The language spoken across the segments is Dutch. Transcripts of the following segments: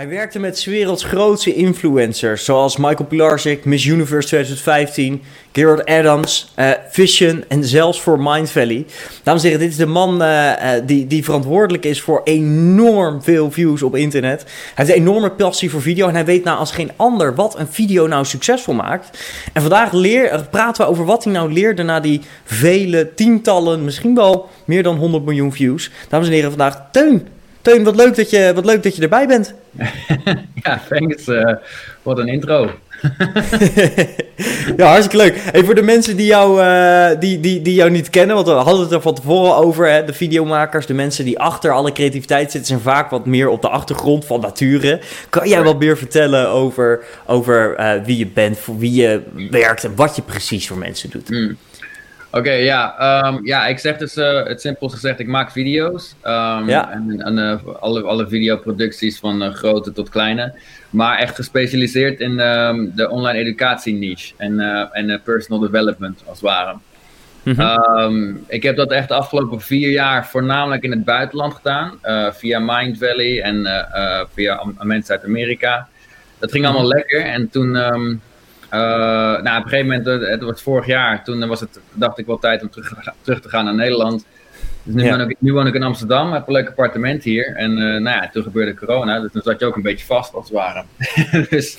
Hij werkte met werelds grootste influencers, zoals Michael Pilarczyk, Miss Universe 2015, Gerard Adams, uh, Vision en zelfs voor Mind Valley. Dames en heren, dit is de man uh, die, die verantwoordelijk is voor enorm veel views op internet. Hij heeft een enorme passie voor video en hij weet nou als geen ander wat een video nou succesvol maakt. En vandaag leer, praten we over wat hij nou leerde na die vele tientallen, misschien wel meer dan 100 miljoen views. Dames en heren, vandaag Teun. Teun, wat leuk dat je, wat leuk dat je erbij bent. ja, thanks. Uh, wat een intro. ja, hartstikke leuk. Hey, voor de mensen die jou, uh, die, die, die jou niet kennen, want we hadden het er van tevoren over. Hè, de videomakers, de mensen die achter alle creativiteit zitten, zijn vaak wat meer op de achtergrond van nature. Kan jij wat meer vertellen over, over uh, wie je bent, voor wie je werkt en wat je precies voor mensen doet? Mm. Oké, ja. Um, ja, ik zeg dus uh, het simpelst gezegd, ik maak video's. Um, ja. En, en uh, alle, alle videoproducties van uh, grote tot kleine. Maar echt gespecialiseerd in um, de online educatie niche. En, en personal development als het ware. Mm -hmm. ik heb dat echt de afgelopen vier jaar voornamelijk in het buitenland gedaan. via Mind Valley en via mensen uit Amerika. Dat ging allemaal mm -hmm. lekker. En toen uh, nou, op een gegeven moment, eh, het was vorig jaar, toen was het, dacht ik wel tijd om terug, terug te gaan naar Nederland. Dus nu, woon ik, nu, woon ik, in Amsterdam, heb een leuk appartement hier. En uh, nou ja, toen gebeurde corona, dus toen zat je ook een beetje vast als het ware. dus,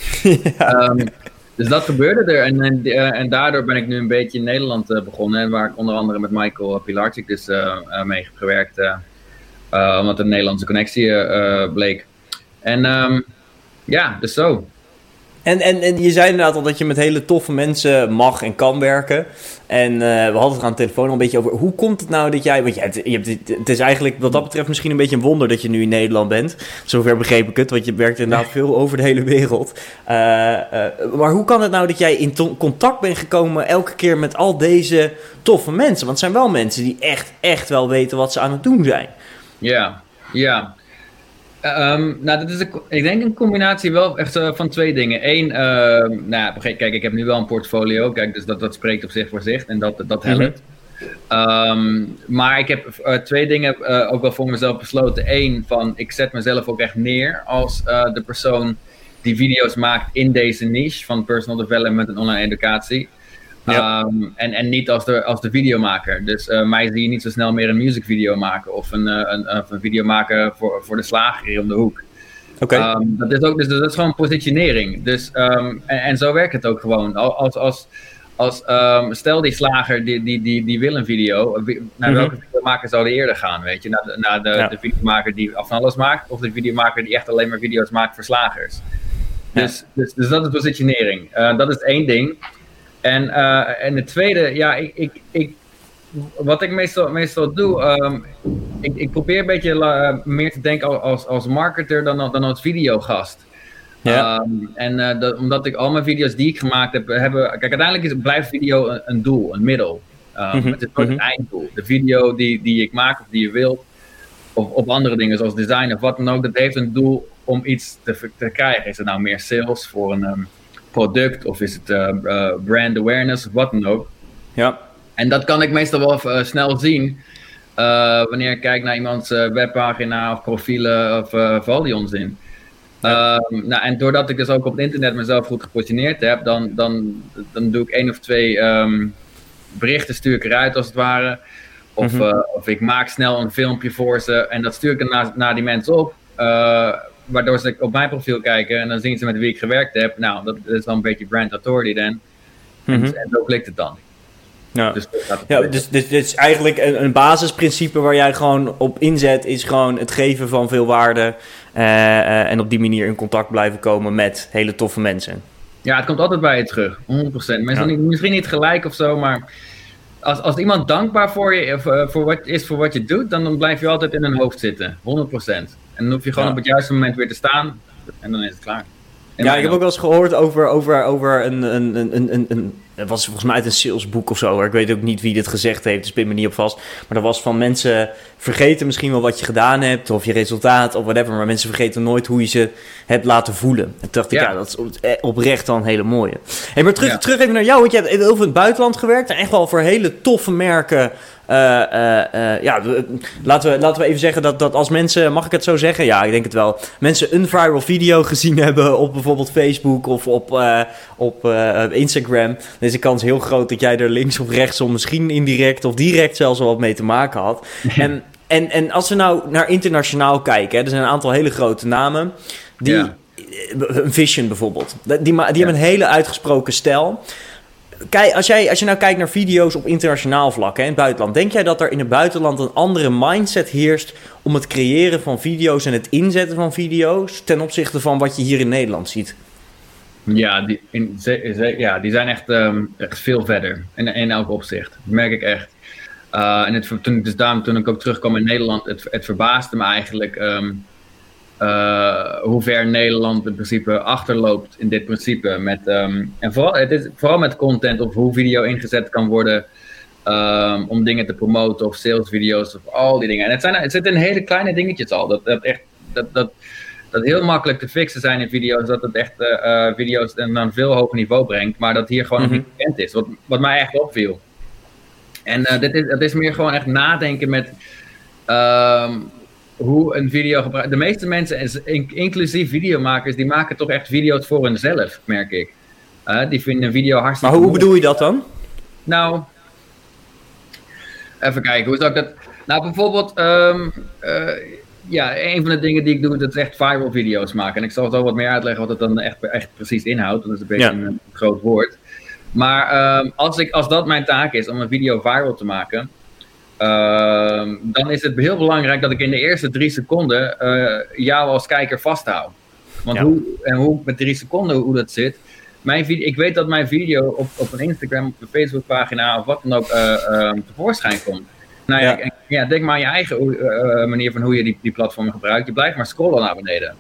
ja. um, dus dat gebeurde er. En, en, en, daardoor ben ik nu een beetje in Nederland uh, begonnen. Waar ik onder andere met Michael Pilarczyk dus mee heb gewerkt. omdat een Nederlandse connectie bleek. En um, ja, dus zo. En, en, en je zei inderdaad al dat je met hele toffe mensen mag en kan werken. En uh, we hadden het aan de telefoon al een beetje over. Hoe komt het nou dat jij. Want je hebt, je hebt, het is eigenlijk wat dat betreft misschien een beetje een wonder dat je nu in Nederland bent. Zover begreep ik het, want je werkt inderdaad veel over de hele wereld. Uh, uh, maar hoe kan het nou dat jij in contact bent gekomen elke keer met al deze toffe mensen? Want het zijn wel mensen die echt, echt wel weten wat ze aan het doen zijn. Ja, ja. Um, nou, dat is een, ik denk een combinatie wel echt uh, van twee dingen. Eén, uh, nou, kijk, ik heb nu wel een portfolio, kijk, dus dat, dat spreekt op zich voor zich en dat, dat helpt. -hmm. um, maar ik heb uh, twee dingen ook wel voor mezelf besloten. Eén, van ik zet mezelf ook echt neer als de persoon die video's maakt in deze niche van personal development en online educatie. Ja. Um, en, en niet als de, als de videomaker. Dus uh, mij zie je niet zo snel meer een music video maken of een, uh, een, of een video maken voor, voor de slager hier om de hoek. Oké. Okay. Um, dat is ook dus dat is gewoon positionering. Dus, um, en, en, zo werkt het ook gewoon. Als, als, als stel die slager die, die, die, die wil een video, naar mm -hmm. welke videomaker zou die eerder gaan? Weet je, naar de, naar de, ja. de videomaker die van alles maakt, of de videomaker die echt alleen maar video's maakt voor slagers. Dus, ja. dus, dus dat is positionering. Uh, dat is één ding. En, uh, en de tweede, ja, ik, ik, ik, wat ik meestal, meestal doe, um, ik, ik probeer een beetje uh, meer te denken als, als marketer dan, dan als videogast. Ja. Um, en uh, dat, omdat ik al mijn video's die ik gemaakt heb, hebben. Kijk, uiteindelijk is, blijft video een, een doel, een middel. Um, mm -hmm. Het is ook mm -hmm. het einddoel. De video die, die ik maak of die je wilt, of, of andere dingen zoals design of wat dan ook, dat heeft een doel om iets te, te krijgen. Is het nou meer sales voor een. Um, product of is het uh, uh, brand awareness of wat dan ook. Ja. En dat kan ik meestal wel uh, snel zien wanneer ik kijk naar iemands webpagina of profielen of, al die onzin. Ja. Nou, en doordat ik dus ook op het internet mezelf goed gepositioneerd heb, dan, dan, dan doe ik één of twee um, berichten stuur ik eruit als het ware. Of, mm -hmm. of ik maak snel een filmpje voor ze en dat stuur ik dan naar, naar die mensen op waardoor ze op mijn profiel kijken en dan zien ze met wie ik gewerkt heb. Nou, dat is dan een beetje brand authority dan. En, mm -hmm. en zo klikt het dan. Ja, dus, ja, dus, dus, dus eigenlijk een, een, basisprincipe waar jij gewoon op inzet, is gewoon het geven van veel waarde. Uh, uh, en op die manier in contact blijven komen met hele toffe mensen. Ja, het komt altijd bij je terug, 100%. Misschien, ja. niet, misschien niet gelijk of zo, maar als, als iemand dankbaar voor je uh, voor wat, is voor wat je doet, dan, dan blijf je altijd in hun hoofd zitten, 100%. En dan hoef je gewoon ja. op het juiste moment weer te staan. En dan is het klaar. Ja, ik heb ook wel eens gehoord over, over, over een, een, een, een, een dat was volgens mij uit een salesboek of zo. Ik weet ook niet wie dit gezegd heeft, dus ben me niet op vast. Maar dat was van mensen vergeten misschien wel wat je gedaan hebt, of je resultaat, of whatever. Maar mensen vergeten nooit hoe je ze hebt laten voelen. En toen dacht ik, ja, dat is eh, oprecht dan een hele mooie. Hey, maar terug, terug even naar jou, want je hebt heel veel in het buitenland gewerkt. En echt wel voor hele toffe merken ja, laten we, laten we even zeggen dat, dat als mensen, mag ik het zo zeggen? Ja, ik denk het wel. Mensen een viral video gezien hebben op bijvoorbeeld Facebook of op, op Instagram. Dan is de kans heel groot dat jij er links of rechtsom, misschien indirect of direct zelfs al wat mee te maken had. en, en, en als we nou naar internationaal kijken, hè, er zijn een aantal hele grote namen die. Een Vision bijvoorbeeld. Die, die, hebben een hele uitgesproken stijl. Kijk, als, jij, als je nou kijkt naar video's op internationaal vlak, hè, in het buitenland, denk jij dat er in het buitenland een andere mindset heerst om het creëren van video's en het inzetten van video's ten opzichte van wat je hier in Nederland ziet? Ja, die, ja, die zijn echt, um, echt veel verder in, in elk opzicht. Dat merk ik echt. Uh, en toen, dus daarom, toen ik ook terugkwam in Nederland, het, het verbaasde me eigenlijk um, uh, hoe ver Nederland in principe achterloopt in dit principe. Met, ehm, en vooral, het is, vooral met content of hoe video ingezet kan worden um, om dingen te promoten of salesvideo's of al die dingen. En het, zijn, het zitten in hele kleine dingetjes al. Dat, dat, echt, dat, dat, dat heel makkelijk te fixen zijn in video's. Dat het echt uh, video's naar een veel hoger niveau brengt. Maar dat hier gewoon nog niet mhm. bekend is. Wat, wat mij echt opviel. En uh, dit is, het is meer gewoon echt nadenken met. Um, hoe een video gebruikt. De meeste mensen, inclusief videomakers, die maken toch echt video's voor hunzelf, merk ik. Uh, die vinden een video hartstikke. Maar hoe bedoel je dat dan? Nou, even kijken, hoe zou ik dat. Nou, bijvoorbeeld, um, uh, ja, een van de dingen die ik doe, dat is echt viral video's maken. En ik zal zo wat meer uitleggen wat het dan echt, echt precies inhoudt. Dat is een beetje een, groot woord. Maar um, als, ik, als dat mijn taak is om een video viral te maken, Ehm, dan is het heel belangrijk dat ik in de eerste drie seconden uh, jou als kijker vasthoud. Want hoe, en hoe met drie seconden hoe dat zit. Mijn video, ik weet dat mijn video op, op een Instagram, op een Facebookpagina of wat dan ook uh, tevoorschijn komt. Nou ja, ja. denk maar aan je eigen uh, manier van hoe je die, die platform gebruikt. Je blijft maar scrollen naar beneden.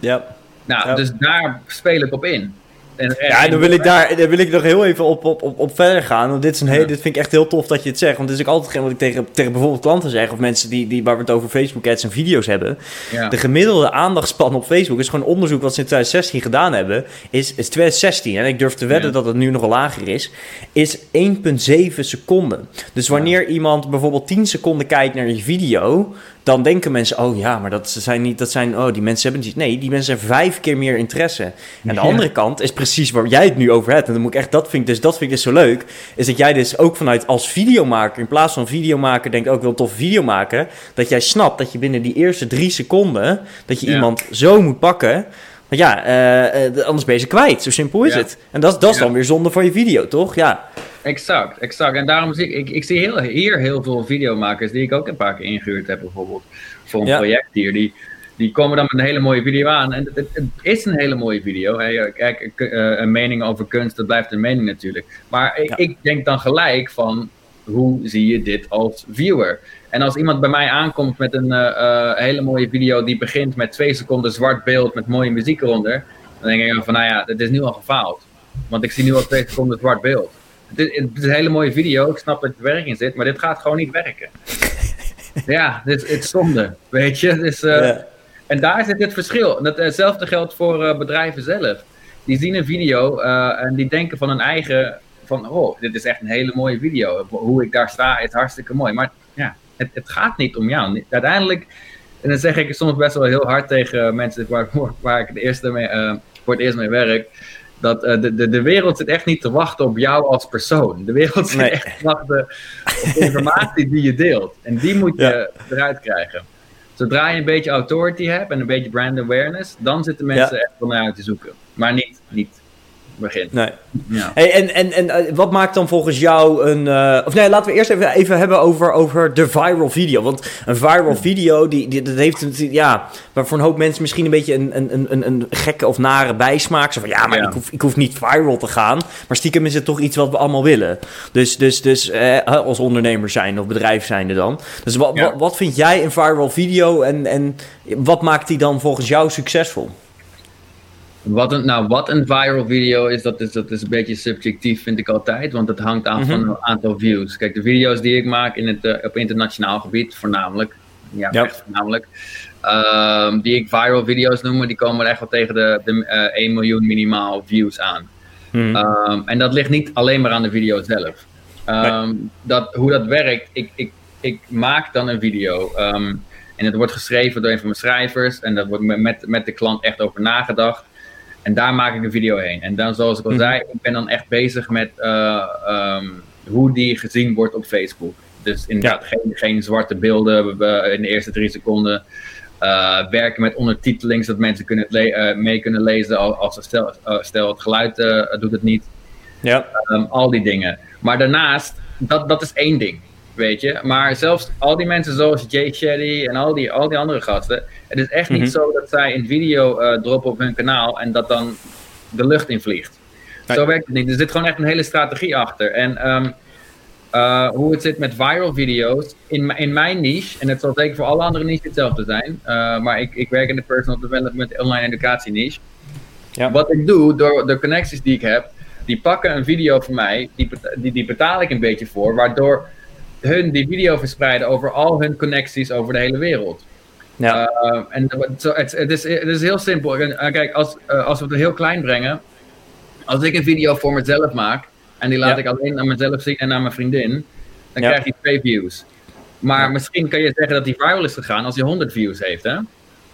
Ja. Nou, dus daar speel ik op in. En, ja, dan wil ik daar dan wil ik nog heel even op, op, op, op verder gaan. Want dit, is een heel, dit vind ik echt heel tof dat je het zegt. Want dit is ook altijd geen wat ik tegen, tegen bijvoorbeeld klanten zeg. Of mensen die, die waar we het over Facebook ads en video's hebben. Ja. De gemiddelde aandachtspan op Facebook is gewoon onderzoek wat ze in 2016 gedaan hebben. Is, is 2016. En ik durf te wedden dat het nu nog lager is. Is 1,7 seconden. Dus wanneer iemand bijvoorbeeld 10 seconden kijkt naar je video dan denken mensen, oh ja, maar dat zijn niet, dat zijn, oh die mensen hebben niet. Nee, die mensen hebben vijf keer meer interesse. En de andere kant is precies waar jij het nu over hebt. En dan moet ik echt, dat vind ik dus, dat vind ik dus zo leuk. Is dat jij dus ook vanuit als videomaker, in plaats van videomaker, denk ik ook wel tof video maken. Dat jij snapt dat je binnen die eerste drie seconden, dat je iemand zo moet pakken. Want ja, uh, anders ben je ze kwijt. Zo simpel is het. En dat, dat is dan weer zonde voor je video, toch? Ja. Exact, exact. En daarom zie ik, ik, ik zie heel, hier heel veel videomakers die ik ook een paar keer ingehuurd heb, bijvoorbeeld voor een project hier. Die, die komen dan met een hele mooie video aan. En het, het, is een hele mooie video. Kijk, uh, een mening over kunst, dat blijft een mening natuurlijk. Maar ik, ik, denk dan gelijk van, hoe zie je dit als viewer? En als iemand bij mij aankomt met een uh, hele mooie video die begint met twee seconden zwart beeld met mooie muziek eronder, dan denk ik van, nou ja, het is nu al gefaald. Want ik zie nu al twee seconden zwart beeld. Het is, het is, een hele mooie video. Ik snap dat er werk in zit, maar dit gaat gewoon niet werken. ja, dit, het is zonde, weet je. Dus, uh, En daar zit het verschil. hetzelfde geldt voor uh, bedrijven zelf. Die zien een video uh, en die denken van hun eigen... van, oh, dit is echt een hele mooie video. Hoe ik daar sta is hartstikke mooi. Maar ja, het, het gaat niet om jou. Uiteindelijk, en dan zeg ik soms best wel heel hard tegen mensen waar, waar ik de eerste mee, voor het eerst mee werk dat uh, de, de, de wereld zit echt niet te wachten op jou als persoon. De wereld zit echt te wachten op de informatie die je deelt. En die moet je eruit krijgen. Zodra je een beetje authority hebt en een beetje brand awareness, dan zitten mensen echt van naar uit te zoeken. Maar niet, niet begin. Nee. Ja. Hey, en en, en eh, wat maakt dan volgens jou een. Uh, of nee, laten we eerst even, even hebben over, over de viral video. Want een viral video, die, die, dat heeft ja, waar voor een hoop mensen misschien een beetje een, een, een, een gekke of nare bijsmaak. Zo van ja, maar Ik, hoef, ik hoef niet viral te gaan. Maar stiekem is het toch iets wat we allemaal willen. Dus, dus, dus eh, als ondernemer zijn of bedrijf zijnde dan. Dus wat, wat, wat vind jij een viral video en, en wat maakt die dan volgens jou succesvol? Wat een, nou, wat een viral video is dat, is, dat is een beetje subjectief, vind ik altijd. Want het hangt af van Mhm. een aantal views. Kijk, de video's die ik maak in het, eh, op internationaal gebied, voornamelijk. Ja, echt voornamelijk. ehm, die ik viral video's noem, die komen echt wel tegen de, de eh, 1 miljoen minimaal views aan. Mhm. Ehm, en dat ligt niet alleen maar aan de video zelf. Ehm, dat, hoe dat werkt, ik, ik, ik maak dan een video. en het wordt geschreven door een van mijn schrijvers. En daar wordt met, met de klant echt over nagedacht. En daar maak ik een video heen. En dan, zoals ik al Mhm. zei, ik ben dan echt bezig met eh, ehm, hoe die gezien wordt op Facebook. Dus inderdaad, geen, geen zwarte beelden eh, in de eerste drie seconden. Eh, werken met ondertiteling, zodat mensen kunnen eh, mee kunnen lezen al- als ze stel, stel het geluid doet het niet. ja. Ehm, al die dingen. Maar daarnaast, dat, dat is één ding, weet je. Maar zelfs al die mensen zoals Jay Shetty en al die, al die andere gasten. Het is echt Mhm. niet zo dat zij een video eh, droppen op hun kanaal en dat dan de lucht in vliegt. Nee. Zo werkt het niet. Er zit gewoon echt een hele strategie achter. En ehm, eh, hoe het zit met viral video's, in, in mijn niche, en het zal zeker voor alle andere niches hetzelfde zijn, eh, maar ik, ik werk in de personal development online educatie niche. Ja. Wat ik doe, door de connecties die ik heb, die pakken een video van mij, die, die, die betaal ik een beetje voor, waardoor hun die video verspreiden over al hun connecties over de hele wereld. Ja. Uh, en het, zo- het, het is, het is heel simpel. En, uh, kijk, als, uh, als we het heel klein brengen, als ik een video voor mezelf maak en die laat Ja. ik alleen aan mezelf zien en aan mijn vriendin, dan Ja. krijg je twee views. Maar misschien kan je zeggen dat die viral is gegaan als hij 100 views heeft, hè?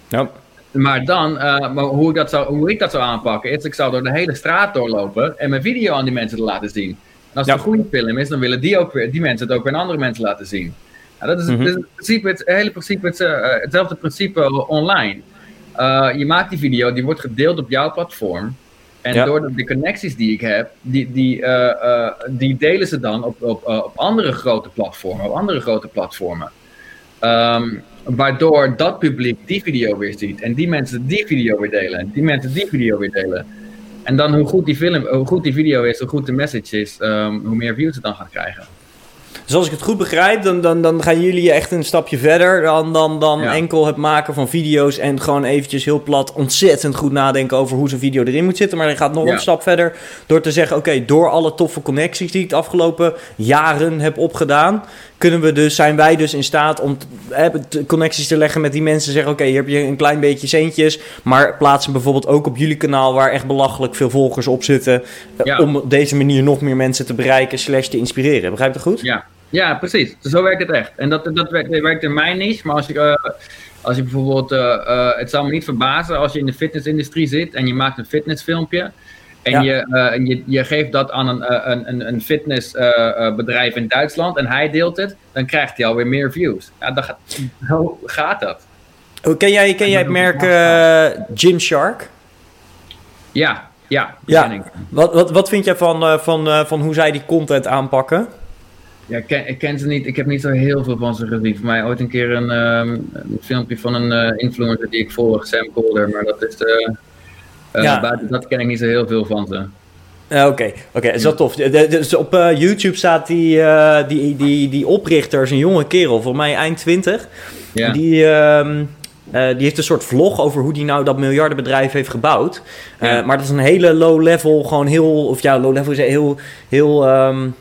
ja. Maar dan, maar hoe, ik dat zou, hoe ik dat zou aanpakken, is ik zou door de hele straat doorlopen en mijn video aan die mensen te laten zien. En als het Ja. een goede film is, dan willen die, ook weer, die mensen het ook weer aan andere mensen laten zien. Nou, dat is, Mhm. is het, principe, het hele principe, het, uh, hetzelfde principe online. Uh, je maakt die video, die wordt gedeeld op jouw platform. En Ja. door de, de, connecties die ik heb, die, die, uh, die delen ze dan op, op, op andere grote platformen, op andere grote platformen. Um, waardoor dat publiek die video weer ziet. En die mensen die video weer delen. En die mensen die video weer delen. En dan hoe goed die, film, hoe goed die video is, hoe goed de message is, um, hoe meer views het dan gaat krijgen. Dus als ik het goed begrijp, dan, dan, dan gaan jullie echt een stapje verder dan, dan, dan Ja. enkel het maken van video's en gewoon eventjes heel plat ontzettend goed nadenken over hoe zo'n video erin moet zitten. Maar je gaat nog Ja. een stap verder door te zeggen, oké, door alle toffe connecties die ik de afgelopen jaren heb opgedaan, kunnen we dus, zijn wij dus in staat om connecties te leggen met die mensen. Zeggen, oké, hier heb je een klein beetje centjes, maar plaats hem bijvoorbeeld ook op jullie kanaal waar echt belachelijk veel volgers op zitten. eh, Ja. Om op deze manier nog meer mensen te bereiken slash te inspireren. Begrijp je dat goed? Ja, ja precies. Zo werkt het echt. En dat, dat, werkt, dat werkt in mijn niche. Maar als je, uh, als je bijvoorbeeld, uh, uh, het zou me niet verbazen als je in de fitnessindustrie zit en je maakt een fitnessfilmpje. En, Ja. je, uh, en je, je geeft dat aan een, een, een, een fitnessbedrijf in Duitsland en hij deelt het, dan krijgt hij alweer meer views. Ja, dan gaat, hoe gaat dat? Ken jij, ken jij het merk uh, Gymshark? Ja, ja, ja. ik. Wat, wat, wat vind jij van, uh, van, uh, van hoe zij die content aanpakken? Ja, ik ken, ik ken ze niet. Ik heb niet zo heel veel van ze gezien. Voor mij ooit een keer een, um, een filmpje van een uh, influencer die ik volg, Sam Colder. Maar dat is. Uh, ja. buiten dat ken ik niet zo heel veel van ze. Oké, oké, okay. is dat tof. Dus op uh, YouTube staat die, uh, die, die, die oprichter, is een jonge kerel, volgens mij eind 20. Ja. Die, uh, die heeft een soort vlog over hoe die nou dat miljardenbedrijf heeft gebouwd. Ja. maar dat is een hele low level, gewoon heel, of ja, low level is heel, heel, um,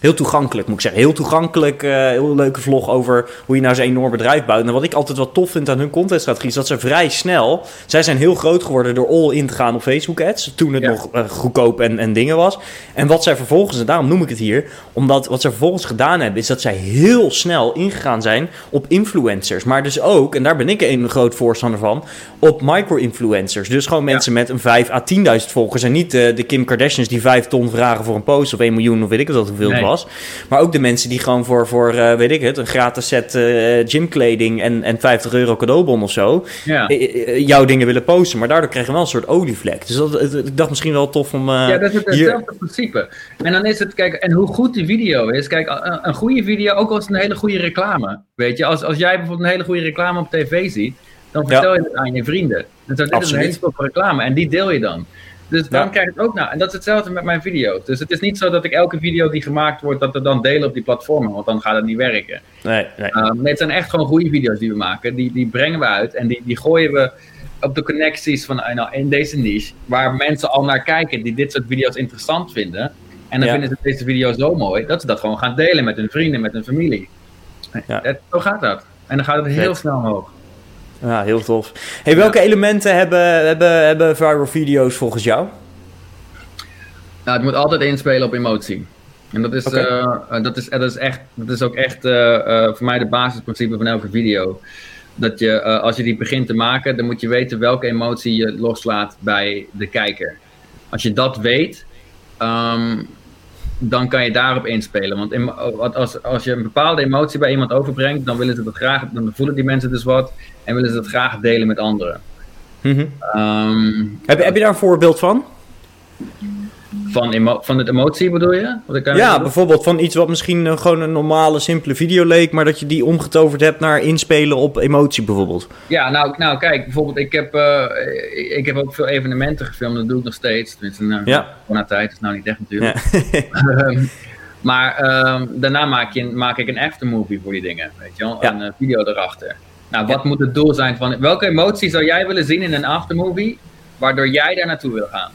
heel toegankelijk, moet ik zeggen. Heel toegankelijk, uh, heel leuke vlog over hoe je nou zo'n enorm bedrijf bouwt. En wat ik altijd wel tof vind aan hun contentstrategie is dat ze vrij snel... Zij zijn heel groot geworden door all in te gaan op Facebook ads. Toen het Ja. nog uh, goedkoop en, en dingen was. En wat zij vervolgens, en daarom noem ik het hier... Omdat wat zij vervolgens gedaan hebben... is dat zij heel snel ingegaan zijn op influencers. Maar dus ook, en daar ben ik een groot voorstander van... op micro-influencers. Dus gewoon mensen met een 5 à 10.000 volgers. En niet uh, de Kim Kardashians die 5 ton vragen voor een post... of 1 miljoen of weet ik wat hoeveel Nee. het was. Maar ook de mensen die gewoon voor, voor uh, weet ik het... een gratis set uh, gymkleding en, en 50 euro cadeaubon of zo... Ja. eh, jouw dingen willen posten. Maar daardoor krijg je wel een soort olievlek. Dus dat, ik dacht misschien wel tof om... eh, Ja, dat is het- hetzelfde principe. En dan is het, kijk, en hoe goed die video is. Kijk, een, een goede video, ook al is het een hele goede reclame. Weet je, als, als jij bijvoorbeeld een hele goede reclame op tv ziet, dan vertel je het aan je vrienden. Zo, dit is een hele reclame en die deel je dan. Dus dan Ja. krijg je het ook nou. En dat is hetzelfde met mijn video's. Dus het is niet zo dat ik elke video die gemaakt wordt, dat we dan delen op die platformen, want dan gaat het niet werken. Nee, nee. Um, nee, het zijn echt gewoon goede video's die we maken. Die, die brengen we uit en die, die gooien we op de connecties van nou, in deze niche, waar mensen al naar kijken die dit soort video's interessant vinden. En dan Ja. vinden ze deze video zo mooi dat ze dat gewoon gaan delen met hun vrienden, met hun familie. Ja. Dat- zo gaat dat. En dan gaat het heel Vet. snel omhoog. Ja, heel tof. Hey, welke elementen hebben, hebben, hebben viral video's volgens jou? Nou, het moet altijd inspelen op emotie. En dat is, Oké. eh, dat is, dat is, echt, dat is ook echt eh, eh, voor mij de basisprincipe van elke video. Dat je, eh, als je die begint te maken, dan moet je weten welke emotie je loslaat bij de kijker. Als je dat weet, ehm, dan kan je daarop inspelen. Want wat als, als je een bepaalde emotie bij iemand overbrengt, dan willen ze dat graag, dan voelen die mensen dus wat en willen ze dat graag delen met anderen. Mhm. Ehm, Heb, je- heb je daar een voorbeeld van? Van, emo- van het emotie bedoel je? Wat Ja, bijvoorbeeld van iets wat misschien eh, gewoon een normale, simpele video leek, maar dat je die omgetoverd hebt naar inspelen op emotie bijvoorbeeld. Ja, nou, nou kijk, bijvoorbeeld, ik heb, eh, ik heb ook veel evenementen gefilmd, dat doe ik nog steeds. Tenminste, nou, Ja. na tijd is nou niet echt natuurlijk. Ehm, maar ehm, daarna maak, je, maak ik een aftermovie voor die dingen, weet je wel? Ja. Een eh, video erachter. Nou, wat moet het doel zijn van, welke emotie zou jij willen zien in een aftermovie, waardoor jij daar naartoe wil gaan?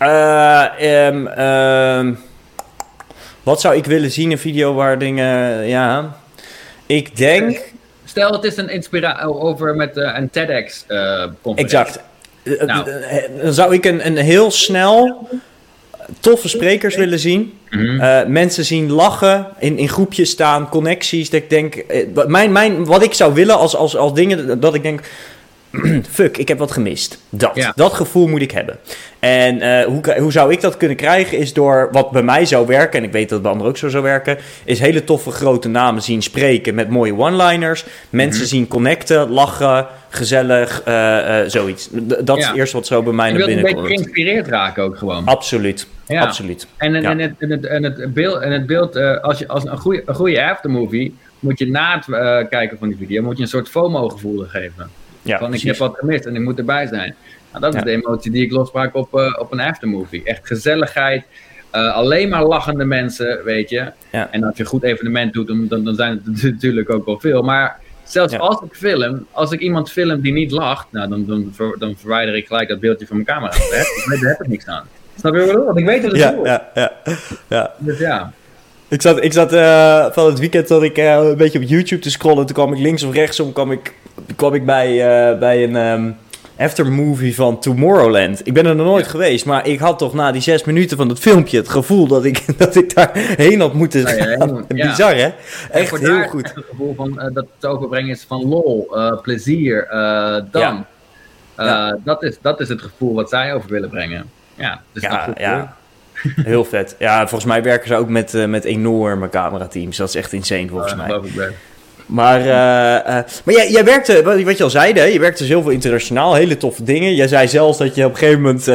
Eh, ehm, ehm, wat zou ik willen zien in een video waar dingen, ja... Ik denk, Stel, het is een inspiratie over met eh, een TEDx-conferentie. exact. Eh, Nou. eh, Dan zou ik een, een heel snel toffe sprekers willen zien. Mhm. Mensen zien lachen, in, in groepjes staan, connecties. Dat ik denk, wat- mijn, mijn, wat ik zou willen als, als, als dingen, dat ik denk, fuck, ik heb wat gemist. Dat, Ja. dat gevoel moet ik hebben. En eh, hoe, hoe zou ik dat kunnen krijgen, is door wat bij mij zou werken, en ik weet dat het bij anderen ook zo zou werken, is hele toffe grote namen zien spreken met mooie one-liners. Mensen Mhm. zien connecten, lachen, gezellig, eh, eh, zoiets. D- dat is het eerste wat zo bij mij je naar wilt een binnen beetje komt. geïnspireerd raken ook gewoon. Absoluut, Ja. absoluut. En, en, het, en, het, en het beeld, en het beeld als je als een goede, een goede aftermovie, moet je na het kijken van die video, moet je een soort FOMO-gevoel geven. Ja, van ik heb wat gemist en ik moet erbij zijn. Nou, dat is Ja. de emotie die ik losmaak op, eh, op een aftermovie. Echt gezelligheid, eh, alleen maar lachende mensen, weet je. Ja. En als je een goed evenement doet, dan, dan, zijn het natuurlijk ook wel veel. Maar zelfs Ja. als ik film, als ik iemand film die niet lacht, nou, dan, dan, dan verwijder ik gelijk dat beeldje van mijn camera. Daar heb, ik niks aan. Snap je wat ik bedoel? Want ik weet dat het Ja, doel is. ja, ja, ja. Dus ja. Ik zat, ik zat eh, van het weekend dat ik eh, een beetje op YouTube te scrollen. Toen kwam ik links of rechtsom kwam ik, kwam ik bij, eh, bij een ehm, aftermovie van Tomorrowland. Ik ben er nog nooit Ja. geweest, maar ik had toch na die zes minuten van het filmpje het gevoel dat ik, dat ik daar heen had moeten ja, gaan. ja. Bizar hè? Echt heel daar goed. echt Het gevoel van, dat het overbrengen is van lol, plezier, dan. Dat, is, dat is het gevoel wat zij over willen brengen. Ja, dus dat ja. Heel vet. Ja, volgens mij werken ze ook met, eh, met enorme camerateams. Dat is echt insane volgens mij. ik. Maar, eh, eh, maar jij, jij werkte, wat, je al zei, hè, je werkte dus heel veel internationaal, hele toffe dingen. Jij zei zelfs dat je op een gegeven moment, eh,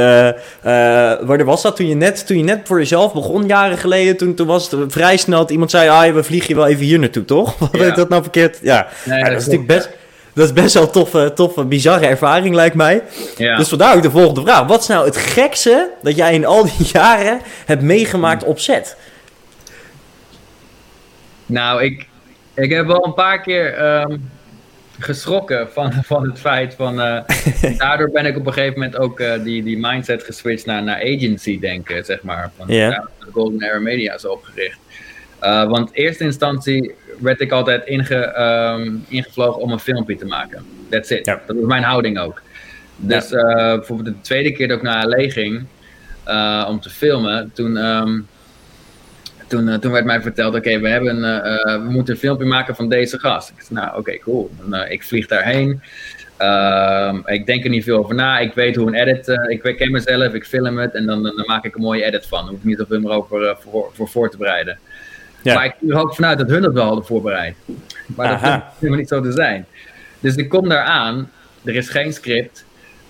waar was dat toen je, net, toen je net voor jezelf begon, jaren geleden, toen, toen was het vrij snel dat iemand zei, ah, we vliegen je wel even hier naartoe, toch? Wat Ja. dat nou verkeerd? Ja, Nee, Ja, dat dat is natuurlijk best, dat is best wel een toffe, toffe, bizarre ervaring, lijkt mij. Ja. Dus vandaar ook de volgende vraag. Wat is nou het gekste dat jij in al die jaren hebt meegemaakt op set? Nou, ik, ik heb wel een paar keer ehm, geschrokken van, van het feit van... eh, daardoor ben ik op een gegeven moment ook eh, die, die mindset geswitcht naar, naar agency denken, zeg maar. Van, Ja. ja, de Golden Era Media is opgericht. Eh, want in eerste instantie werd ik altijd inge, ehm, ingevlogen om een filmpje te maken. That's it. Ja. Dat was mijn houding ook. Dus eh, bijvoorbeeld de tweede keer dat ik naar LA ging eh, om te filmen, toen, ehm, toen, toen werd mij verteld, oké, we hebben we moeten een filmpje maken van deze gast. Ik zei, nou oké, cool. Dan, ik vlieg daarheen. Ehm, ik denk er niet veel over na. Ik weet hoe een edit, eh, ik ken mezelf, ik film het en dan, dan maak ik een mooie edit van. Hoef ik niet zoveel meer over eh, voor, voor voor te bereiden. Ja. Maar ik ging er ook vanuit dat hun dat wel hadden voorbereid. Maar dat hoeft helemaal niet zo te zijn. Dus ik kom daar aan, er is geen script.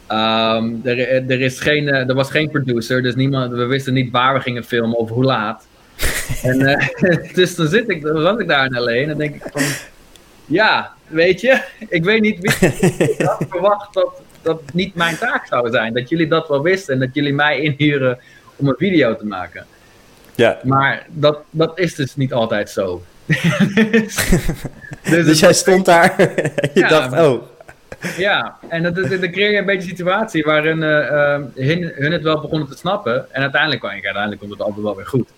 Ehm, er, er, is geen, eh, er was geen producer, dus niemand, we wisten niet waar we gingen filmen of hoe laat. en, eh, dus dan, zit ik, dan was ik daar in LA en dan denk ik van... Ja, weet je, ik weet niet wie ik had verwacht dat dat niet mijn taak zou zijn. Dat jullie dat wel wisten en dat jullie mij inhuren om een video te maken. Ja. Maar dat, dat is dus niet altijd zo. dus, Dus jij stond daar en je Ja. dacht, oh, Ja, en dat, dat, dan creëer je een beetje een situatie waarin uh, hun, hun, het wel begonnen te snappen. En uiteindelijk, uiteindelijk komt het altijd wel weer goed.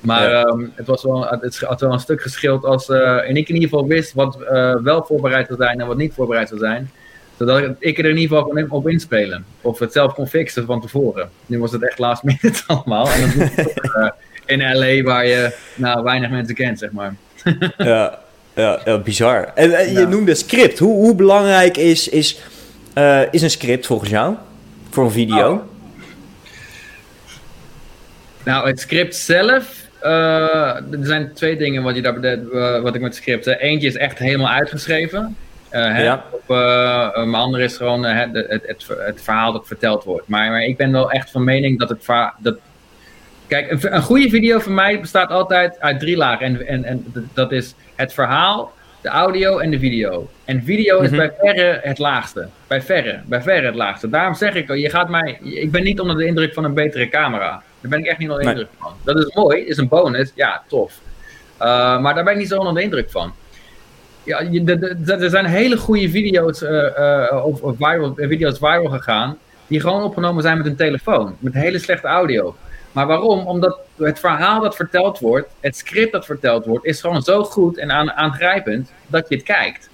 Maar ja. um, het, was wel, het had wel een stuk geschild als uh, en ik in ieder geval wist wat uh, wel voorbereid zou zijn en wat niet voorbereid zou zijn. Zodat ik er in ieder geval kon op inspelen. Of het zelf kon fixen van tevoren. Nu was het echt last minute allemaal. En dat toch, in LA waar je nou, weinig mensen kent, zeg maar. ja, ja, ja, bizar. En, en je ja. noemde script. Hoe, hoe belangrijk is, is, is een script volgens jou? Voor een video? Oh. Nou, het script zelf uh, er zijn twee dingen wat, je daar, uh, wat ik met script. Eentje is echt helemaal uitgeschreven. Uh, ja. Op, mijn andere is gewoon het, het, het, het, verhaal dat verteld wordt. Maar, maar, ik ben wel echt van mening dat het. Dat, kijk, een, een, goede video voor mij bestaat altijd uit drie lagen. En, en, en dat is het verhaal, de audio en de video. En video is mm -hmm. bij verre het laagste. Bij verre, bij verre het laagste. Daarom zeg ik, je gaat mij. Ik ben niet onder de indruk van een betere camera. Daar ben ik echt niet onder de indruk van. Dat is mooi, is een bonus, ja, tof. Uh, maar daar ben ik niet zo onder de indruk van. Ja, de, de, de, er zijn hele goede video's, uh, uh, of, of viral, video's viral gegaan, die gewoon opgenomen zijn met een telefoon, met hele slechte audio. Maar waarom? Omdat het verhaal dat verteld wordt, het script dat verteld wordt, is gewoon zo goed en aan, aangrijpend dat je het kijkt.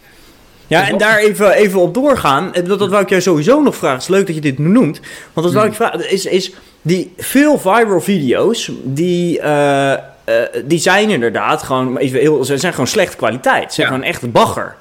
Ja, dus en daar even, even op doorgaan. Dat, dat wou ik jou sowieso nog vragen. Het is leuk dat je dit noemt. Want dat wou ik vragen. Is, is die veel viral video's, die, uh, uh, die zijn inderdaad gewoon, even heel, ze zijn gewoon slechte kwaliteit. Ze zijn ja. gewoon echt bagger.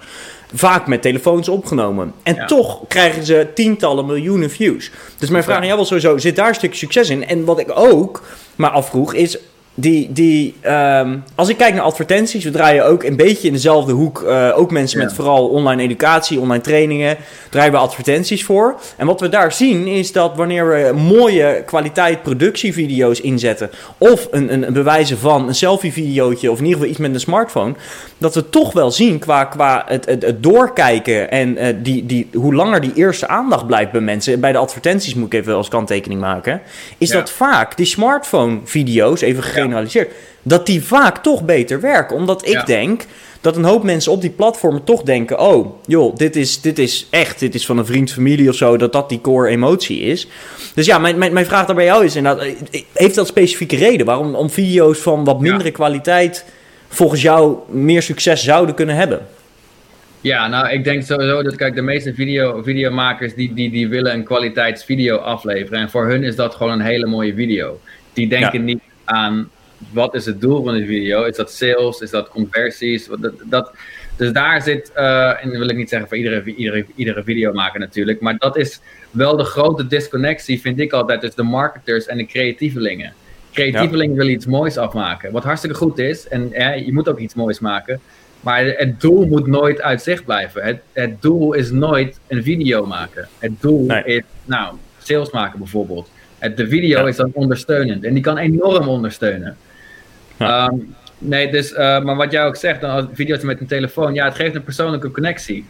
Vaak met telefoons opgenomen. En ja. toch krijgen ze tientallen miljoenen views. Dus mijn vraag aan jou was sowieso, zit daar een stuk succes in? En wat ik ook maar afvroeg is, die, die, um, als ik kijk naar advertenties, we draaien ook een beetje in dezelfde hoek. Uh, ook mensen met vooral online educatie, online trainingen, draaien we advertenties voor. En wat we daar zien is dat wanneer we mooie kwaliteit productievideo's inzetten, of een, een, een bewijzen van een selfie-videootje, of in ieder geval iets met een smartphone, dat we toch wel zien qua, qua het, het, het doorkijken en uh, die, die, hoe langer die eerste aandacht blijft bij mensen. Bij de advertenties moet ik even als kanttekening maken. Is dat vaak die smartphone-video's, even gegeneraliseerd, ja. dat die vaak toch beter werken. Omdat ik ja. denk dat een hoop mensen op die platformen toch denken: oh, joh, dit is, dit is echt, dit is van een vriend, familie of zo, dat dat die core emotie is. Dus ja, mijn, mijn, mijn vraag daarbij jou is inderdaad: heeft dat specifieke reden waarom om video's van wat mindere kwaliteit volgens jou meer succes zouden kunnen hebben? Ja, nou, ik denk sowieso dat, kijk, de meeste video, videomakers die, die, die willen een kwaliteitsvideo afleveren. En voor hun is dat gewoon een hele mooie video. Die denken ja. niet aan wat is het doel van de video. Is dat sales? Is dat conversies? Dat, dat, dus daar zit, uh, en dat wil ik niet zeggen voor iedere, iedere, iedere video maken natuurlijk, maar dat is wel de grote disconnectie, vind ik altijd, tussen de marketers en de creatievelingen. Creatievelingen ja. willen iets moois afmaken, wat hartstikke goed is. En ja, je moet ook iets moois maken. Maar het doel moet nooit uit zicht blijven. Het, het doel is nooit een video maken. Het doel nee. is, nou, sales maken bijvoorbeeld. De video ja. is dan ondersteunend. En die kan enorm ondersteunen. Ja. Um, nee, dus, uh, maar wat jij ook zegt, dan video's met een telefoon, ja, het geeft een persoonlijke connectie.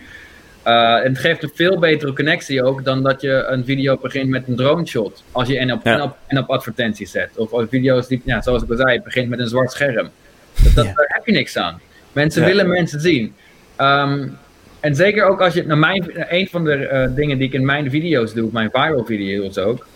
Uh, het geeft een veel betere connectie ook dan dat je een video begint met een drone shot. Als je en op, ja. en op, en op advertenties zet. Of, of video's die, ja, zoals ik al zei, begint met een zwart scherm. Dat, dat, Daar heb je niks aan. Mensen willen mensen zien. Um, en zeker ook als je, nou mijn, een van de uh, dingen die ik in mijn video's doe, mijn viral video's ook,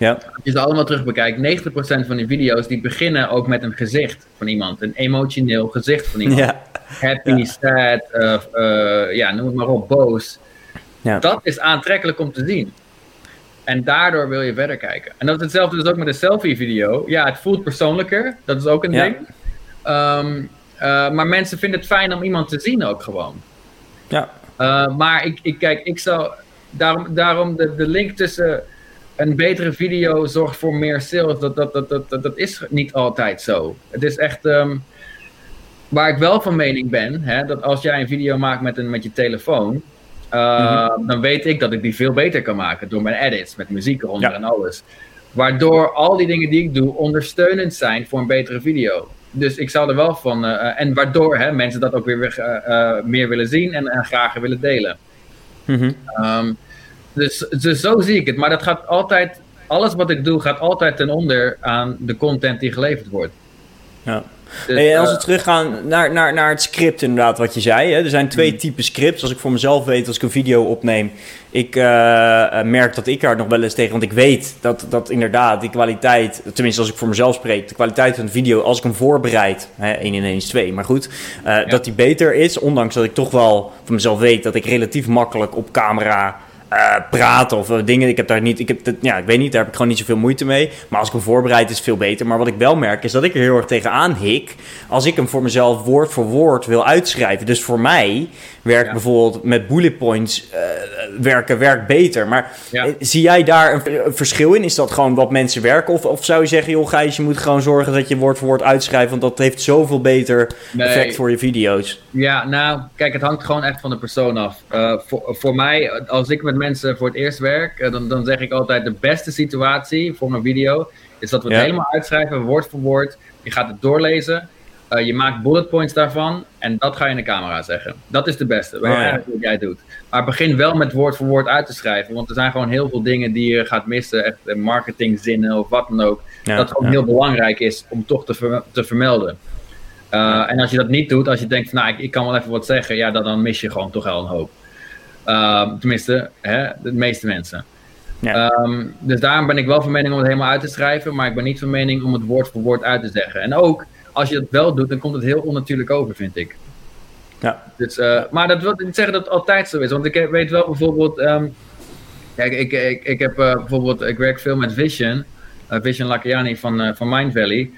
ja. Als je ze allemaal terug bekijkt, 90% van die video's die beginnen ook met een gezicht van iemand. Een emotioneel gezicht van iemand. Ja. Happy, ja. sad, uh, uh, ja, noem het maar op, boos. Ja. Dat is aantrekkelijk om te zien. En daardoor wil je verder kijken. En dat is hetzelfde dus ook met een selfie-video. Ja, het voelt persoonlijker. Dat is ook een ding. Um, uh, maar mensen vinden het fijn om iemand te zien ook gewoon. Ja. maar ik, ik, kijk, ik zou... Daarom, daarom de, de link tussen een betere video zorgt voor meer sales. Dat, dat, dat, dat, dat, dat is niet altijd zo. Het is echt. Um, waar ik wel van mening ben, hè, dat als jij een video maakt met, een, met je telefoon. Uh, mm-hmm. Dan weet ik dat ik die veel beter kan maken door mijn edits, met muziek eronder ja. en alles. Waardoor al die dingen die ik doe ondersteunend zijn voor een betere video. Dus ik zou er wel van. Uh, en waardoor hè, mensen dat ook weer uh, meer willen zien en, en graag willen delen. Um, dus, dus zo zie ik het. Maar dat gaat altijd, alles wat ik doe gaat altijd ten onder aan de content die geleverd wordt. Ja. Dus, Hey, als we eh, teruggaan naar, naar, naar het script, inderdaad, wat je zei. Hè? Er zijn twee Mhm. typen scripts. Als ik voor mezelf weet, als ik een video opneem, ik eh, eh, merk dat ik daar nog wel eens tegen. Want ik weet dat, dat inderdaad die kwaliteit, tenminste als ik voor mezelf spreek, de kwaliteit van de video, als ik hem voorbereid, hè, 1 in 1 is 2, maar goed, dat die beter is. Ondanks dat ik toch wel van mezelf weet dat ik relatief makkelijk op camera eh, praat of eh, dingen. Ik heb daar niet, ik heb ja, ik weet niet, daar heb ik gewoon niet zoveel moeite mee. Maar als ik hem voorbereid, is het veel beter. Maar wat ik wel merk, is dat ik er heel erg tegenaan hik. Als ik hem voor mezelf woord voor woord wil uitschrijven. Dus voor mij werkt Ja. bijvoorbeeld met bullet points eh, werken werkt beter. Maar Ja. eh, zie jij daar een, een verschil in? Is dat gewoon wat mensen werken? Of, of zou je zeggen, joh Gijs, je moet gewoon zorgen dat je woord voor woord uitschrijft. Want dat heeft zoveel beter Nee. effect voor je video's. Ja, nou, kijk, het hangt gewoon echt van de persoon af. Eh, voor, voor mij, als ik met mensen voor het eerst werk, eh, dan, dan zeg ik altijd: de beste situatie voor mijn video is dat we het Ja. helemaal uitschrijven, woord voor woord. Je gaat het doorlezen, eh, je maakt bullet points daarvan en dat ga je in de camera zeggen. Dat is de beste, wat, Oh, ja. eigenlijk wat jij doet. Maar begin wel met woord voor woord uit te schrijven, want er zijn gewoon heel veel dingen die je gaat missen, echt eh, marketingzinnen of wat dan ook. Ja, dat gewoon ja. heel belangrijk is om toch te, ver- te vermelden. Uh, En als je dat niet doet, als je denkt van nou, ik, ik kan wel even wat zeggen, ja, dan, dan mis je gewoon toch wel een hoop. Uh, tenminste, hè, de meeste mensen. Ja. Um, dus daarom ben ik wel van mening om het helemaal uit te schrijven, maar ik ben niet van mening om het woord voor woord uit te zeggen. En ook als je dat wel doet, dan komt het heel onnatuurlijk over, vind ik. Ja. Dus, uh, maar dat wil niet zeggen dat het altijd zo is, want ik weet wel bijvoorbeeld. Um, kijk, ik, ik, ik heb uh, bijvoorbeeld, ik werk veel met Vision, uh, Vision Lakiani van, van Mind Valley.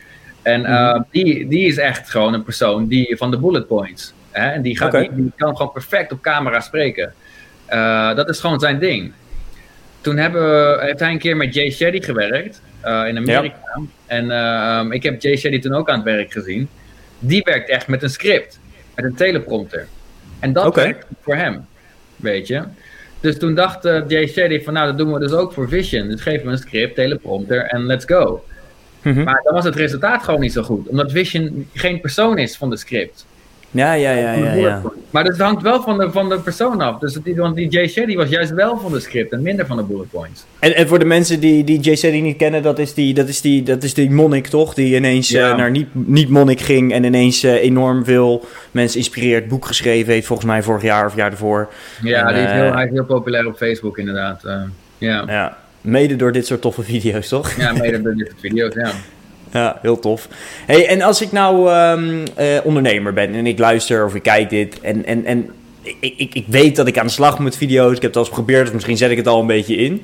En mm. die, die is echt gewoon een persoon die van de bullet points. Hè? En die, gaat, okay. die, die, kan gewoon perfect op camera spreken. Dat is gewoon zijn ding. Toen hebben, heeft hij een keer met Jay Shetty gewerkt uh, in Amerika. Ja. En um, ik heb Jay Shetty toen ook aan het werk gezien. Die werkt echt met een script, met een teleprompter. En dat okay. werkt voor hem, weet je. Dus toen dacht uh, Jay Shetty van nou, dat doen we dus ook voor Vision. Dus geef me een script, teleprompter en let's go. Mm -hmm. Maar dan was het resultaat gewoon niet zo goed. Omdat Vision geen persoon is van de script. Ja, ja, ja, ja, ja. Maar dat hangt wel van de, van de persoon af. Dus die, want die Jay Shetty was juist wel van de script en minder van de bullet points. En, en voor de mensen die, die Jay Shetty niet kennen, dat is die, dat is die, dat is die monnik toch? Die ineens ja. uh, naar niet, niet monnik ging en ineens uh, enorm veel mensen inspireert. Boek geschreven heeft volgens mij vorig jaar of jaar ervoor. Ja, en, die is heel, hij is heel populair op Facebook inderdaad. Uh, ja. ja. Mede door dit soort toffe video's, toch? Ja, mede door dit soort video's, ja. Ja, heel tof. Hey, en als ik nou um, uh, ondernemer ben en ik luister of ik kijk dit en, en, en ik, ik, ik weet dat ik aan de slag moet met video's, ik heb het al eens geprobeerd, of misschien zet ik het al een beetje in.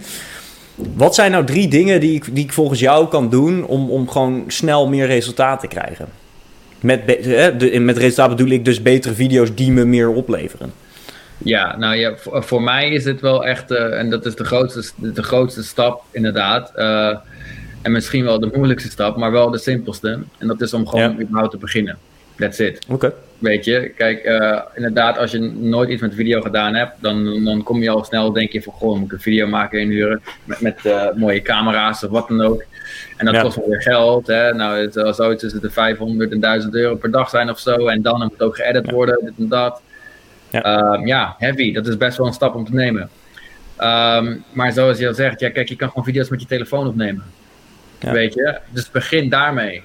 Wat zijn nou drie dingen die ik, die volgens jou kan doen om, om gewoon snel meer resultaat te krijgen? Met, eh, met resultaat bedoel ik dus betere video's die me meer opleveren. Ja, nou ja, voor, mij is het wel echt, uh, en dat is de grootste, de grootste stap inderdaad. Uh, en misschien wel de moeilijkste stap, maar wel de simpelste. En dat is om gewoon ja. überhaupt te beginnen. That's it. Oké. Okay. Weet je, kijk, uh, inderdaad, als je nooit iets met video gedaan hebt, dan, dan kom je al snel, denk je van, goh, moet ik een video maken inhuren met, met uh, mooie camera's of wat dan ook. En dat ja. kost wel weer geld. Hè? Nou, het, als zoiets tussen de 500 en 1000 euro per dag zijn of zo. En dan moet het ook geëdit ja. worden, dit en dat. Ja. Um, ja, heavy. Dat is best wel een stap om te nemen. Um, maar zoals je al zegt, ja, kijk, je kan gewoon video's met je telefoon opnemen. Ja. Weet je? Dus begin daarmee.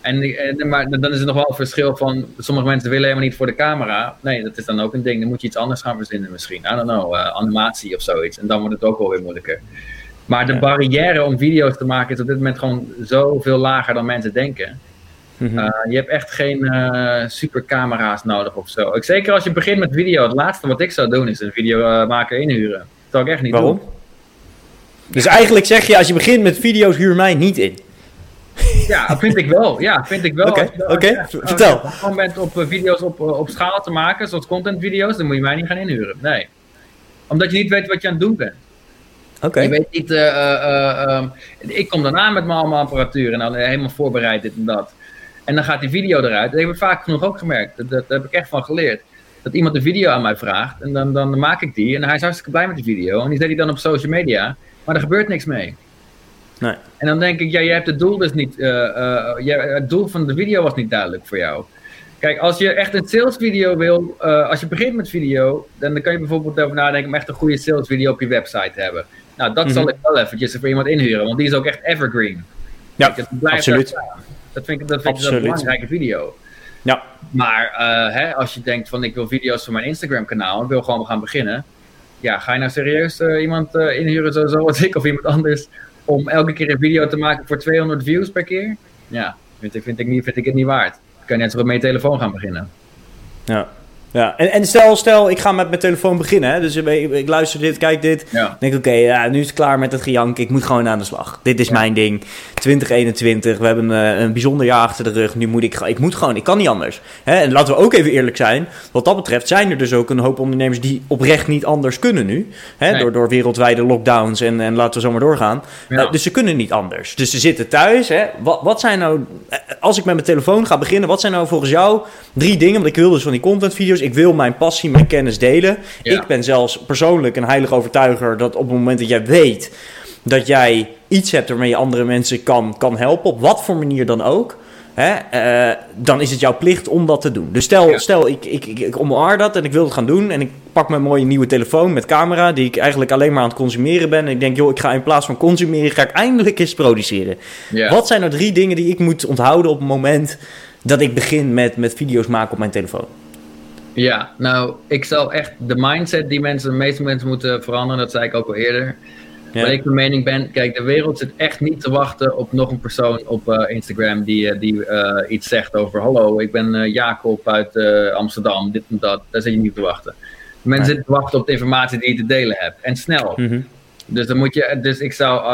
En, en, maar dan is er nog wel een verschil van... Sommige mensen willen helemaal niet voor de camera. Nee, dat is dan ook een ding. Dan moet je iets anders gaan verzinnen misschien. I don't know, uh, animatie of zoiets. En dan wordt het ook wel weer moeilijker. Maar de ja. barrière om video's te maken is op dit moment gewoon zoveel lager dan mensen denken. Mm -hmm. uh, je hebt echt geen uh, supercamera's nodig of zo. Ik, zeker als je begint met video. Het laatste wat ik zou doen is een videomaker inhuren. Dat zou ik echt niet Waarom? doen. Dus eigenlijk zeg je, als je begint met video's, huur mij niet in. Ja, vind ik wel. Ja, vind ik wel. Oké, okay, okay. vertel. Als je gewoon bent op video's op, op schaal te maken, zoals contentvideo's, dan moet je mij niet gaan inhuren. Nee. Omdat je niet weet wat je aan het doen bent. Oké. Okay. Je weet niet, uh, uh, um, ik kom daarna met mijn allemaal apparatuur en dan helemaal voorbereid dit en dat. En dan gaat die video eruit. Dat heb ik vaak genoeg ook gemerkt. Dat, heb ik echt van geleerd. Dat iemand een video aan mij vraagt en dan, dan maak ik die. En hij is hartstikke blij met die video. En die zet hij dan op social media. Maar er gebeurt niks mee. Nee. En dan denk ik, ja, je hebt het doel dus niet. Uh, uh, het doel van de video was niet duidelijk voor jou. Kijk, als je echt een salesvideo wil, uh, als je begint met video, dan, dan kan je bijvoorbeeld over nadenken om echt een goede salesvideo op je website te hebben. Nou, dat mm -hmm. zal ik wel eventjes voor iemand inhuren, want die is ook echt evergreen. Ja, Kijk, absoluut. Dat vind ik, dat vind ik een belangrijke video. Ja. Maar hè, als je denkt van ik wil video's voor mijn Instagram kanaal, ik wil gewoon gaan beginnen. Ja, ga je nou serieus uh, iemand uh, inhuren zoals ik of iemand anders om elke keer een video te maken voor 200 views per keer? Ja, vind ik, vind ik, niet, vind ik het niet waard. Dan kan je net zo met je telefoon gaan beginnen. Ja. Ja, en, en stel, stel, ik ga met mijn telefoon beginnen. Hè? Dus ik, ik, luister dit, kijk dit. Ja. denk oké, ja, nu is het klaar met het gejank. Ik moet gewoon aan de slag. Dit is mijn ding. 2021, we hebben een, een bijzonder jaar achter de rug. Nu moet ik, ik moet gewoon, ik kan niet anders. Hè? En laten we ook even eerlijk zijn. Wat dat betreft zijn er dus ook een hoop ondernemers die oprecht niet anders kunnen nu. Hè? Nee. Door, door wereldwijde lockdowns en, en laten we zo maar doorgaan. Ja. Uh, dus ze kunnen niet anders. Dus ze zitten thuis. Hè? Wat, wat zijn nou, als ik met mijn telefoon ga beginnen, wat zijn nou volgens jou drie dingen? Want ik wil dus van die contentvideo's ik wil mijn passie, mijn kennis delen. Ja. Ik ben zelfs persoonlijk een heilig overtuiger dat op het moment dat jij weet dat jij iets hebt waarmee je andere mensen kan, kan helpen, op wat voor manier dan ook. Hè, uh, dan is het jouw plicht om dat te doen. Dus stel, Ja. stel ik, ik, ik, ik omarm dat en ik wil het gaan doen. En ik pak mijn mooie nieuwe telefoon met camera, die ik eigenlijk alleen maar aan het consumeren ben. En ik denk, joh, ik ga in plaats van consumeren, ga ik eindelijk eens produceren. Ja. Wat zijn nou drie dingen die ik moet onthouden op het moment dat ik begin met, met video's maken op mijn telefoon? Ja, nou, ik zou echt de mindset die mensen, de meeste mensen moeten veranderen, dat zei ik ook al eerder. Ja. Waar ik van mening ben, kijk, de wereld zit echt niet te wachten op nog een persoon op eh, Instagram die, eh, die eh, iets zegt over: Hallo, ik ben Jacob uit Amsterdam, dit en dat. Daar zit je niet te wachten. Mensen Nee. zitten te wachten op de informatie die je te delen hebt. En snel. Mhm. Dus dan moet je, dus ik zou,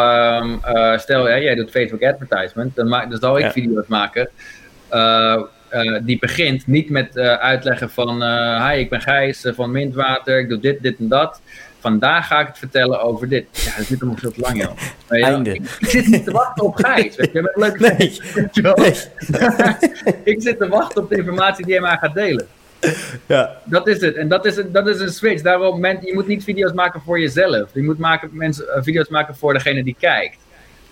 eh, stel hè, jij doet Facebook advertisement, dan, maak, dan zal ik Ja. video's maken. Eh, die begint niet met eh, uitleggen van, eh, hi, ik ben Gijs van Mintwater, ik doe dit, dit en dat. Vandaag ga ik het vertellen over dit. Ja, dat duurt allemaal veel te lang, joh. Einde. Ik, ik zit niet te wachten op Gijs. Weet je, een leuke Nee. ik zit te wachten op de informatie die hij mij gaat delen. Ja. Dat is het. En dat is een, dat is een switch. Daarom, men, je moet niet video's maken voor jezelf. Je moet maken, mensen, video's maken voor degene die kijkt.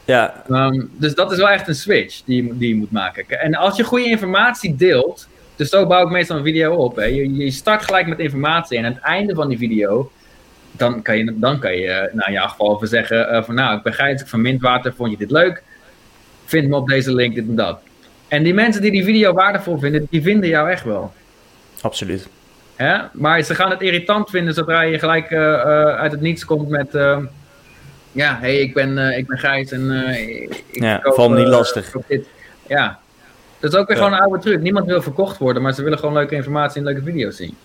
Ja. Ehm, dus dat is wel echt een switch die je, moet- die je moet maken. En als je goede informatie deelt, dus zo bouw ik meestal een video op. Hè. Je, je start gelijk met informatie en aan het einde van die video, dan kan je, dan kan je eh, nou, in jouw geval zeggen eh, van nou, ik ben Gijs, ik van Mintwater, vond je dit leuk? Vind me op deze link, dit en dat. En die mensen die die video waardevol vinden, die vinden jou echt wel. Absoluut. Hè? Maar ze gaan het irritant vinden zodra je gelijk eh, uit het niets komt met... ja, hey, ik ben, eh, ik ben Gijs en eh, ik Ja, koop, niet eh, lastig. Ja, dat is ook weer Ja. gewoon een oude truc. Niemand wil verkocht worden, maar ze willen gewoon leuke informatie en leuke video's zien.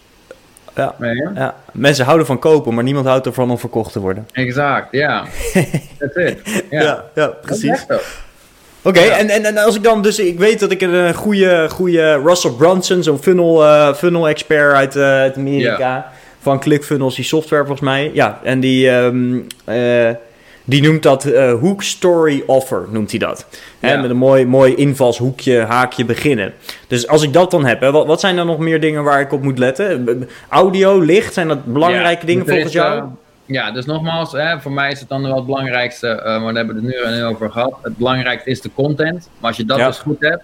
Ja. Nee? Ja. Mensen houden van kopen, maar niemand houdt ervan om verkocht te worden. Exact, ja. That's it. Ja, ja, ja, Dat is precies. Oké, en, en, en als ik dan dus, ik weet dat ik een goede, goede Russell Brunson, zo'n funnel, eh, funnel expert uit, uit Amerika, van ClickFunnels, die software volgens mij. Ja, en die, ehm, eh, die noemt dat eh, hook story offer, noemt hij dat. Hè, met een mooi, mooi invalshoekje, haakje beginnen. Dus als ik dat dan heb, hè, wat, wat zijn dan nog meer dingen waar ik op moet letten? Audio, licht, zijn dat belangrijke Ja, dingen is, volgens jou? eh, ja, dus nogmaals, hè, voor mij is het dan wel het belangrijkste, eh, maar daar hebben we het nu, nu over gehad. Het belangrijkste is de content. Maar als je dat Ja. dus goed hebt,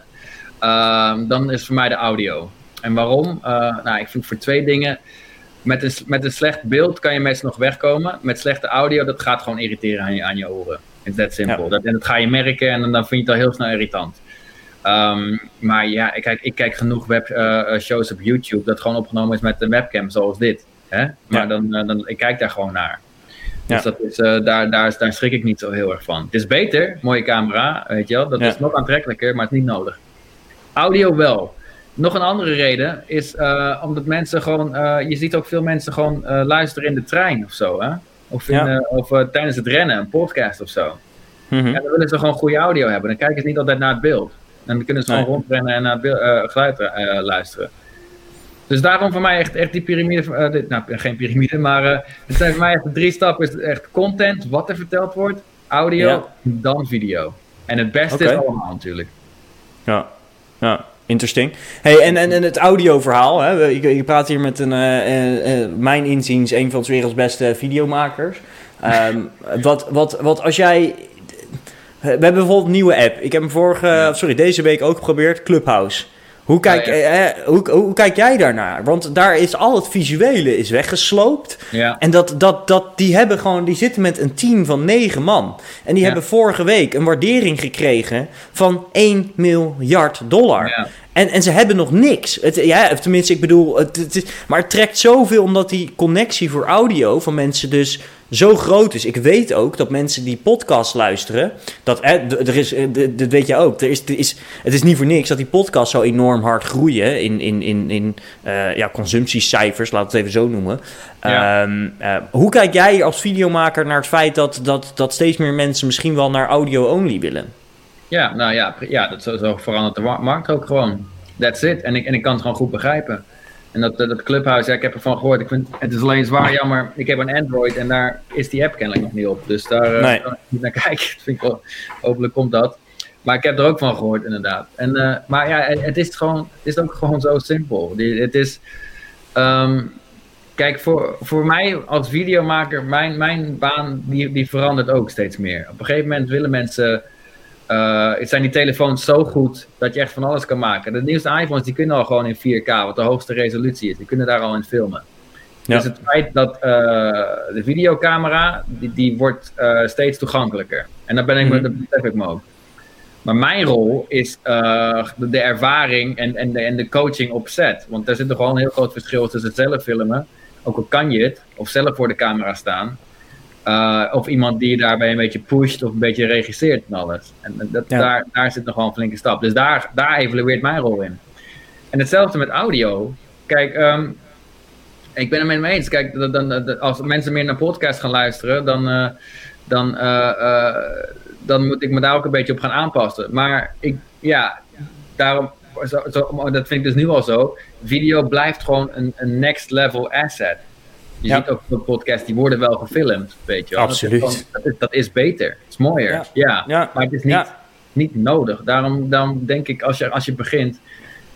ehm, dan is voor mij de audio. En waarom? Nou, ik vind voor twee dingen. Met een, met een slecht beeld kan je meestal nog wegkomen. Met slechte audio, dat gaat gewoon irriteren aan je, aan je oren. It's that simple. Ja. Dat, en dat ga je merken en dan, dan vind je het al heel snel irritant. Ehm, maar ja, ik kijk, ik kijk genoeg web, eh, eh, shows op YouTube dat gewoon opgenomen is met een webcam zoals dit. Hè? Maar Ja. dan, eh, dan, ik kijk daar gewoon naar. Dus dat is, daar, daar, daar schrik ik niet zo heel erg van. Het is beter, mooie camera, weet je wel. Dat is nog aantrekkelijker, maar het is niet nodig. Audio wel. Nog een andere reden is eh, omdat mensen gewoon, eh, je ziet ook veel mensen gewoon eh, luisteren in de trein of zo, hè? Of, in, Ja. of tijdens het rennen, een podcast of zo. Mhm. En dan willen ze gewoon goede audio hebben. Dan kijken ze niet altijd naar het beeld. En dan kunnen ze Nee. gewoon rondrennen en naar het beeld, geluid luisteren. Dus daarom voor mij echt, echt die piramide, dit, nou geen piramide, maar het zijn voor mij echt de drie stappen. Is echt content, wat er verteld wordt, audio, Ja. dan video. En het beste is allemaal natuurlijk. Ja, ja. Interesting. Hey, en, en, en het audioverhaal. Hè? Je, je praat hier met een, eh, eh, eh, mijn inziens, een van de werelds beste videomakers. Ehm, wat, wat, wat als jij. We hebben bijvoorbeeld een nieuwe app. Ik heb hem vorige, sorry, deze week ook geprobeerd, Clubhouse. Hoe kijk, eh, hoe, hoe, kijk jij daarnaar? Want daar is al het visuele is weggesloopt. Ja. En dat, dat, dat, die, hebben gewoon, die zitten met een team van negen man. En die hebben vorige week een waardering gekregen van 1 miljard dollar. Ja. En, en ze hebben nog niks. Het, ja, tenminste, ik bedoel, het, maar het trekt zoveel omdat die connectie voor audio van mensen dus zo groot is. Ik weet ook dat mensen die podcast luisteren, dat er is, eh, dat weet je ook. Er is, er is, het is niet voor niks dat die podcasts zo enorm hard groeien in, in, in, in eh, ja, consumptiecijfers, laat het even zo noemen. Ja. Ehm, eh, hoe kijk jij als videomaker naar het feit dat, dat, dat steeds meer mensen misschien wel naar audio-only willen? Ja, nou ja, ja dat zo, zo verandert de markt ook gewoon. That's it. En ik, en ik kan het gewoon goed begrijpen. En dat, dat Clubhouse, ja, ik heb ervan gehoord. Ik vind, het is alleen zwaar jammer. Ik heb een Android en daar is die app kennelijk nog niet op. Dus daar eh, Nee. kan ik niet naar kijken. Dat vind ik wel, hopelijk komt dat. Maar ik heb er ook van gehoord, inderdaad. En, eh, maar ja, het is, gewoon, het is ook gewoon zo simpel. Het is... ehm, Kijk, voor, voor mij als videomaker, mijn, mijn baan die, die verandert ook steeds meer. Op een gegeven moment willen mensen. Eh, zijn die telefoons zo goed dat je echt van alles kan maken. De nieuwste iPhones die kunnen al gewoon in 4K, wat de hoogste resolutie is. Die kunnen daar al in filmen. Ja. Dus het feit dat eh, de videocamera, die, die wordt eh, steeds toegankelijker. En daar ben ik, Mhm. dat besef ik me ook. Maar mijn rol is de, de ervaring en, en, de, en de coaching op set. Want daar zit toch wel een heel groot verschil tussen zelf filmen, ook al kan je het, of zelf voor de camera staan. Eh, of iemand die je daarbij een beetje pusht of een beetje regisseert en alles. En dat, Ja. daar, daar zit nog wel een flinke stap. Dus daar, daar evalueert mijn rol in. En hetzelfde met audio. Kijk, ehm, ik ben het met me eens. Kijk, dan, dat- als mensen meer naar podcast gaan luisteren, dan, eh, dan, eh, dan moet ik me daar ook een beetje op gaan aanpassen. Maar ik, ja, daarom, zo, dat vind ik dus nu al zo. Video blijft gewoon een, een next level asset. Je Ja. ziet ook de podcast, die worden wel gefilmd, weet je wel. Absoluut. Dat is, dat is, dat is beter. Het is mooier. Ja. Ja. Ja. Maar het is niet, niet nodig. Daarom, daarom denk ik, als je, als je begint,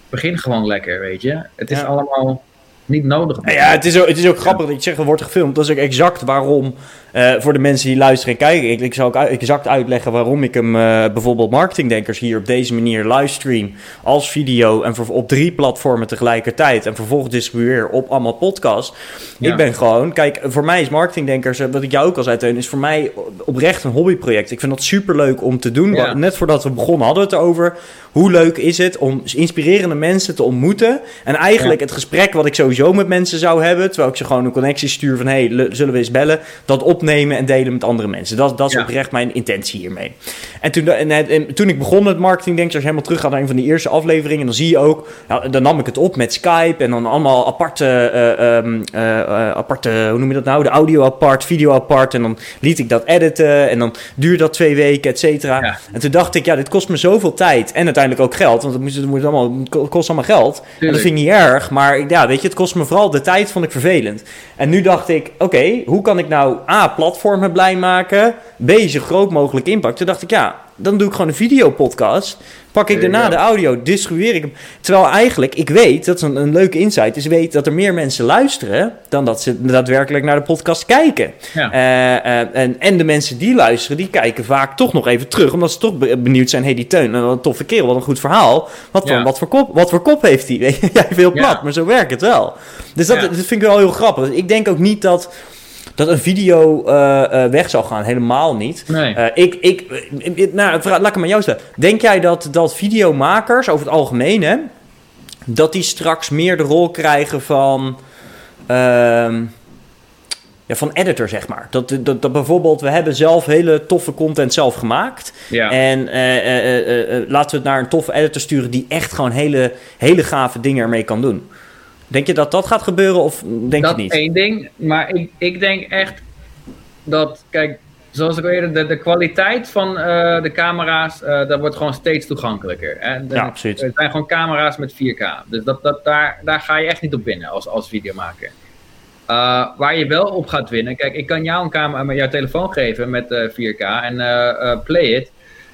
begin gewoon lekker, weet je. Het is allemaal niet nodig. Nou ja, het is, ook, het is ook grappig dat je zegt, er wordt gefilmd. Dat is ook exact waarom, eh, voor de mensen die luisteren en kijken, ik, ik zou ook exact uitleggen waarom ik hem eh, bijvoorbeeld marketingdenkers hier op deze manier livestream als video en op drie platformen tegelijkertijd en vervolgens distribueer op allemaal podcasts. Ja. Ik ben gewoon, kijk, voor mij is marketingdenkers, eh, wat ik jou ook al zei, Teun, is voor mij oprecht een hobbyproject. Ik vind dat super leuk om te doen. Ja. Net voordat we begonnen hadden we het erover. Hoe leuk is het om inspirerende mensen te ontmoeten? En eigenlijk het gesprek wat ik sowieso met mensen zou hebben, terwijl ik ze gewoon een connectie stuur van hey, le- zullen we eens bellen? Dat opnemen en delen met andere mensen. Dat, dat is Ja. oprecht mijn intentie hiermee. En toen, en, en- en toen ik begon met marketing, denk ik, als je helemaal terug gaat naar een van die eerste afleveringen, dan zie je ook, dan nam ik het op met Skype en dan allemaal aparte, eh, ehm, eh, eh, aparte, hoe noem je dat nou? De audio apart, video apart. En dan liet ik dat editen en dan duurde dat twee weken, et cetera. Ja. En toen dacht ik, ja, dit kost me zoveel tijd en uiteindelijk ook geld, want het, moest, het, moet allemaal, het kost allemaal geld. En dat vind ik niet erg, maar ja, weet je, het kost me vooral de tijd, vond ik vervelend. En nu dacht ik, oké, hoe kan ik nou A, platformen blij maken, B, zo groot mogelijk impact. Toen dacht ik, ja, dan doe ik gewoon een videopodcast. Pak ik daarna de audio, distribueer ik hem. Terwijl eigenlijk, ik weet, dat is een, een leuke insight, is weet dat er meer mensen luisteren dan dat ze daadwerkelijk naar de podcast kijken. Ja. Eh, eh, en, en de mensen die luisteren, die kijken vaak toch nog even terug. Omdat ze toch be- benieuwd zijn. hey, die Teun, wat een toffe kerel, wat een goed verhaal. Wat voor, Ja. wat voor, kop, wat voor kop heeft hij? Jij heel plat, Ja. maar zo werkt het wel. Dus dat, dat vind ik wel heel grappig. Ik denk ook niet dat, dat een video eh, eh, weg zal gaan. Helemaal niet. Nee. Eh, ik, ik, nou, laat ik hem aan jou stellen. Denk jij dat, dat videomakers over het algemeen, hè, dat die straks meer de rol krijgen van, ehm, ja, van editor, zeg maar? Dat, dat, dat bijvoorbeeld, we hebben zelf hele toffe content zelf gemaakt. ja. En laten we het naar een toffe editor sturen die echt gewoon hele, hele gave dingen ermee kan doen. Denk je dat dat gaat gebeuren of denk dat je niet? één ding. Maar ik, ik denk echt dat, kijk, zoals ik al eerder, de, de kwaliteit van eh, de camera's, eh, dat wordt gewoon steeds toegankelijker. Hè? De- Ja, absoluut. Er zijn gewoon camera's met 4K. Dus dat, dat, daar, daar ga je echt niet op winnen als, als videomaker. Eh, waar je wel op gaat winnen, kijk, ik kan jou een camera met jouw telefoon geven met eh, 4K en play it.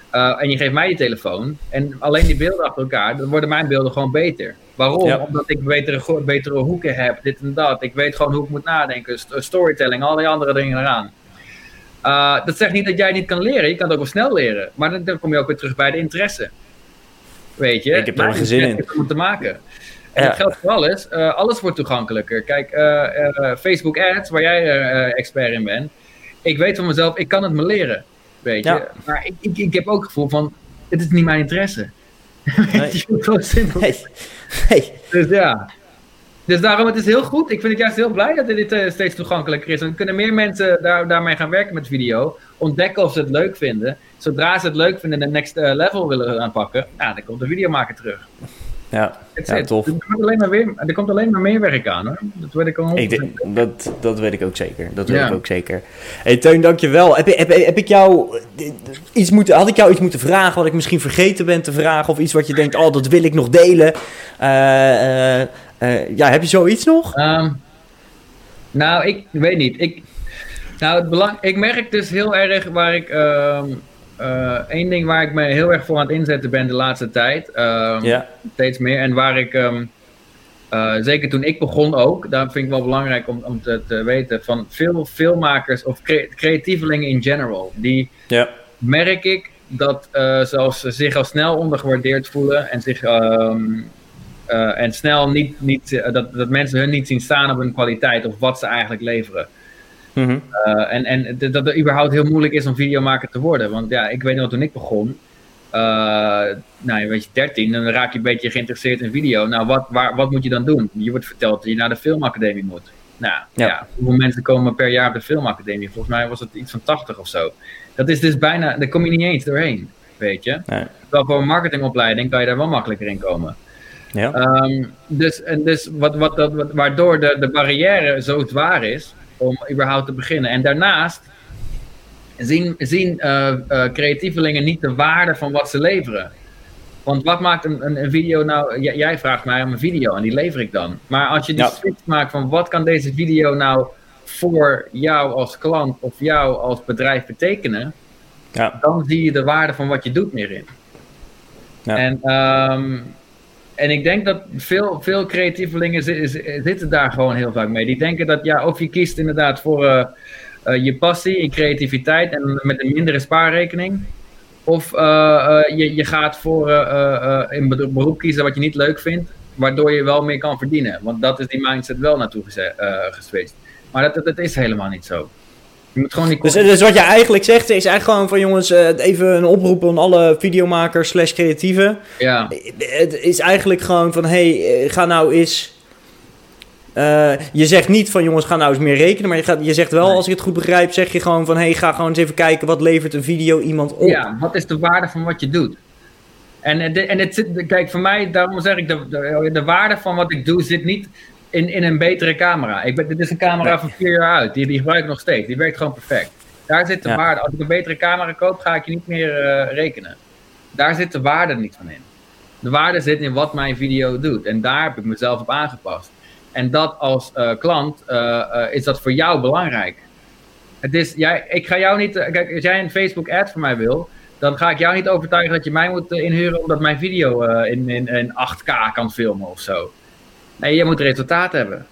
Eh, en je geeft mij je telefoon. En alleen die beelden achter elkaar, dan worden mijn beelden gewoon beter. Waarom? Ja. Omdat ik betere, betere hoeken heb, dit en dat. Ik weet gewoon hoe ik moet nadenken, st- storytelling, al die andere dingen eraan. Eh, dat zegt niet dat jij niet kan leren, je kan het ook wel snel leren. Maar dan, dan kom je ook weer terug bij de interesse. Weet je? Ik heb er een gezin in. om te maken. En ja. dat geldt voor alles. Uh, alles wordt toegankelijker. Kijk, Facebook Ads, waar jij expert in bent. Ik weet van mezelf, ik kan het me leren. Weet je? Ja. Maar ik, ik, ik heb ook het gevoel van, het is niet mijn interesse. Nee. nee. nee. Dus ja. Dus daarom, het is heel goed. Ik vind het juist heel blij dat dit uh, steeds toegankelijker is. Dan kunnen meer mensen daar, daarmee gaan werken met video. Ontdekken of ze het leuk vinden. Zodra ze het leuk vinden en de next uh, level willen aanpakken, ja, dan komt de videomaker terug. Ja, ja tof. Er komt, alleen maar weer, er komt alleen maar meer werk aan hoor. Dat weet ik al. Ik dat, dat weet ik ook zeker. Dat weet ik ook zeker. Hey Teun, dankjewel. Heb, heb, heb ik jou iets moeten, had ik jou iets moeten vragen wat ik misschien vergeten ben te vragen? Of iets wat je denkt, oh dat wil ik nog delen? Uh, uh, ja, heb je zoiets nog? Um, nou, ik weet niet. Ik, nou, het belang, ik merk dus heel erg waar ik... Um, uh, één ding waar ik me heel erg voor aan het inzetten ben de laatste tijd. Ja. Steeds meer. En waar ik, um, uh, zeker toen ik begon ook, daar vind ik wel belangrijk om, om te, te weten, van veel filmmakers of cre creatievelingen in general, die ja. merk ik dat uh, zelfs zich al snel ondergewaardeerd voelen en zich um, en snel niet, niet dat, dat mensen hun niet zien staan op hun kwaliteit of wat ze eigenlijk leveren. Mm en en dat het überhaupt heel moeilijk is om videomaker te worden. Want ja, ik weet nog toen ik begon. Uh, nou, weet je, 13, dan raak je een beetje geïnteresseerd in video. Nou, wat, waar, wat moet je dan doen? Je wordt verteld dat je naar de filmacademie moet. Nou, ja. hoeveel mensen komen per jaar op de filmacademie? Volgens mij was het iets van 80 of zo. Dat is dus bijna, daar kom je niet eens doorheen, weet je. Nee. Terwijl voor een marketingopleiding kan je daar wel makkelijker in komen. Ja. Um, dus en dus wat, wat, dat, waardoor de, de barrière zo zwaar is, om überhaupt te beginnen. En daarnaast zien, zien uh, uh, creatievelingen niet de waarde van wat ze leveren. Want wat maakt een, een, een video nou... jij vraagt mij om een video en die lever ik dan. Maar als je die switch maakt van wat kan deze video nou voor jou als klant of jou als bedrijf betekenen... Ja. dan zie je de waarde van wat je doet meer in. Ja. En um, en ik denk dat veel, veel creatievelingen zitten daar gewoon heel vaak mee. Die denken dat ja, of je kiest inderdaad voor uh, uh, je passie, je creativiteit en met een mindere spaarrekening. Of uh, je, je gaat voor een beroep kiezen wat je niet leuk vindt, waardoor je wel meer kan verdienen. Want dat is die mindset wel naartoe geswitcht. Maar dat, dat is helemaal niet zo. Dus, dus, wat je eigenlijk zegt is eigenlijk gewoon van jongens, uh, even een oproep aan alle videomakers slash creatieven. Ja. Het is eigenlijk gewoon van hey, eh, ga nou eens... Uh, je zegt niet van jongens, ga nou eens meer rekenen. Maar je, gaat, je zegt wel, als ik het goed begrijp, zeg je gewoon van... hey, ga gewoon eens even kijken, wat levert een video iemand op? Ja, wat is de waarde van wat je doet? En, de, en het kijk, voor mij, daarom zeg ik, de, de, de waarde van wat ik doe zit niet in, in een betere camera. Ik ben, dit is een camera van vier jaar uit. Die, die gebruik ik nog steeds. Die werkt gewoon perfect. Daar zit de waarde. Als ik een betere camera koop, ga ik je niet meer uh, rekenen. Daar zit de waarde niet van in. De waarde zit in wat mijn video doet. En daar heb ik mezelf op aangepast. En dat als uh, klant uh, is dat voor jou belangrijk. Het is, jij, ik ga jou niet. Kijk, als jij een Facebook ad voor mij wil, dan ga ik jou niet overtuigen dat je mij moet inhuren omdat mijn video in, in, in 8K kan filmen of zo. Nee, je moet resultaat hebben.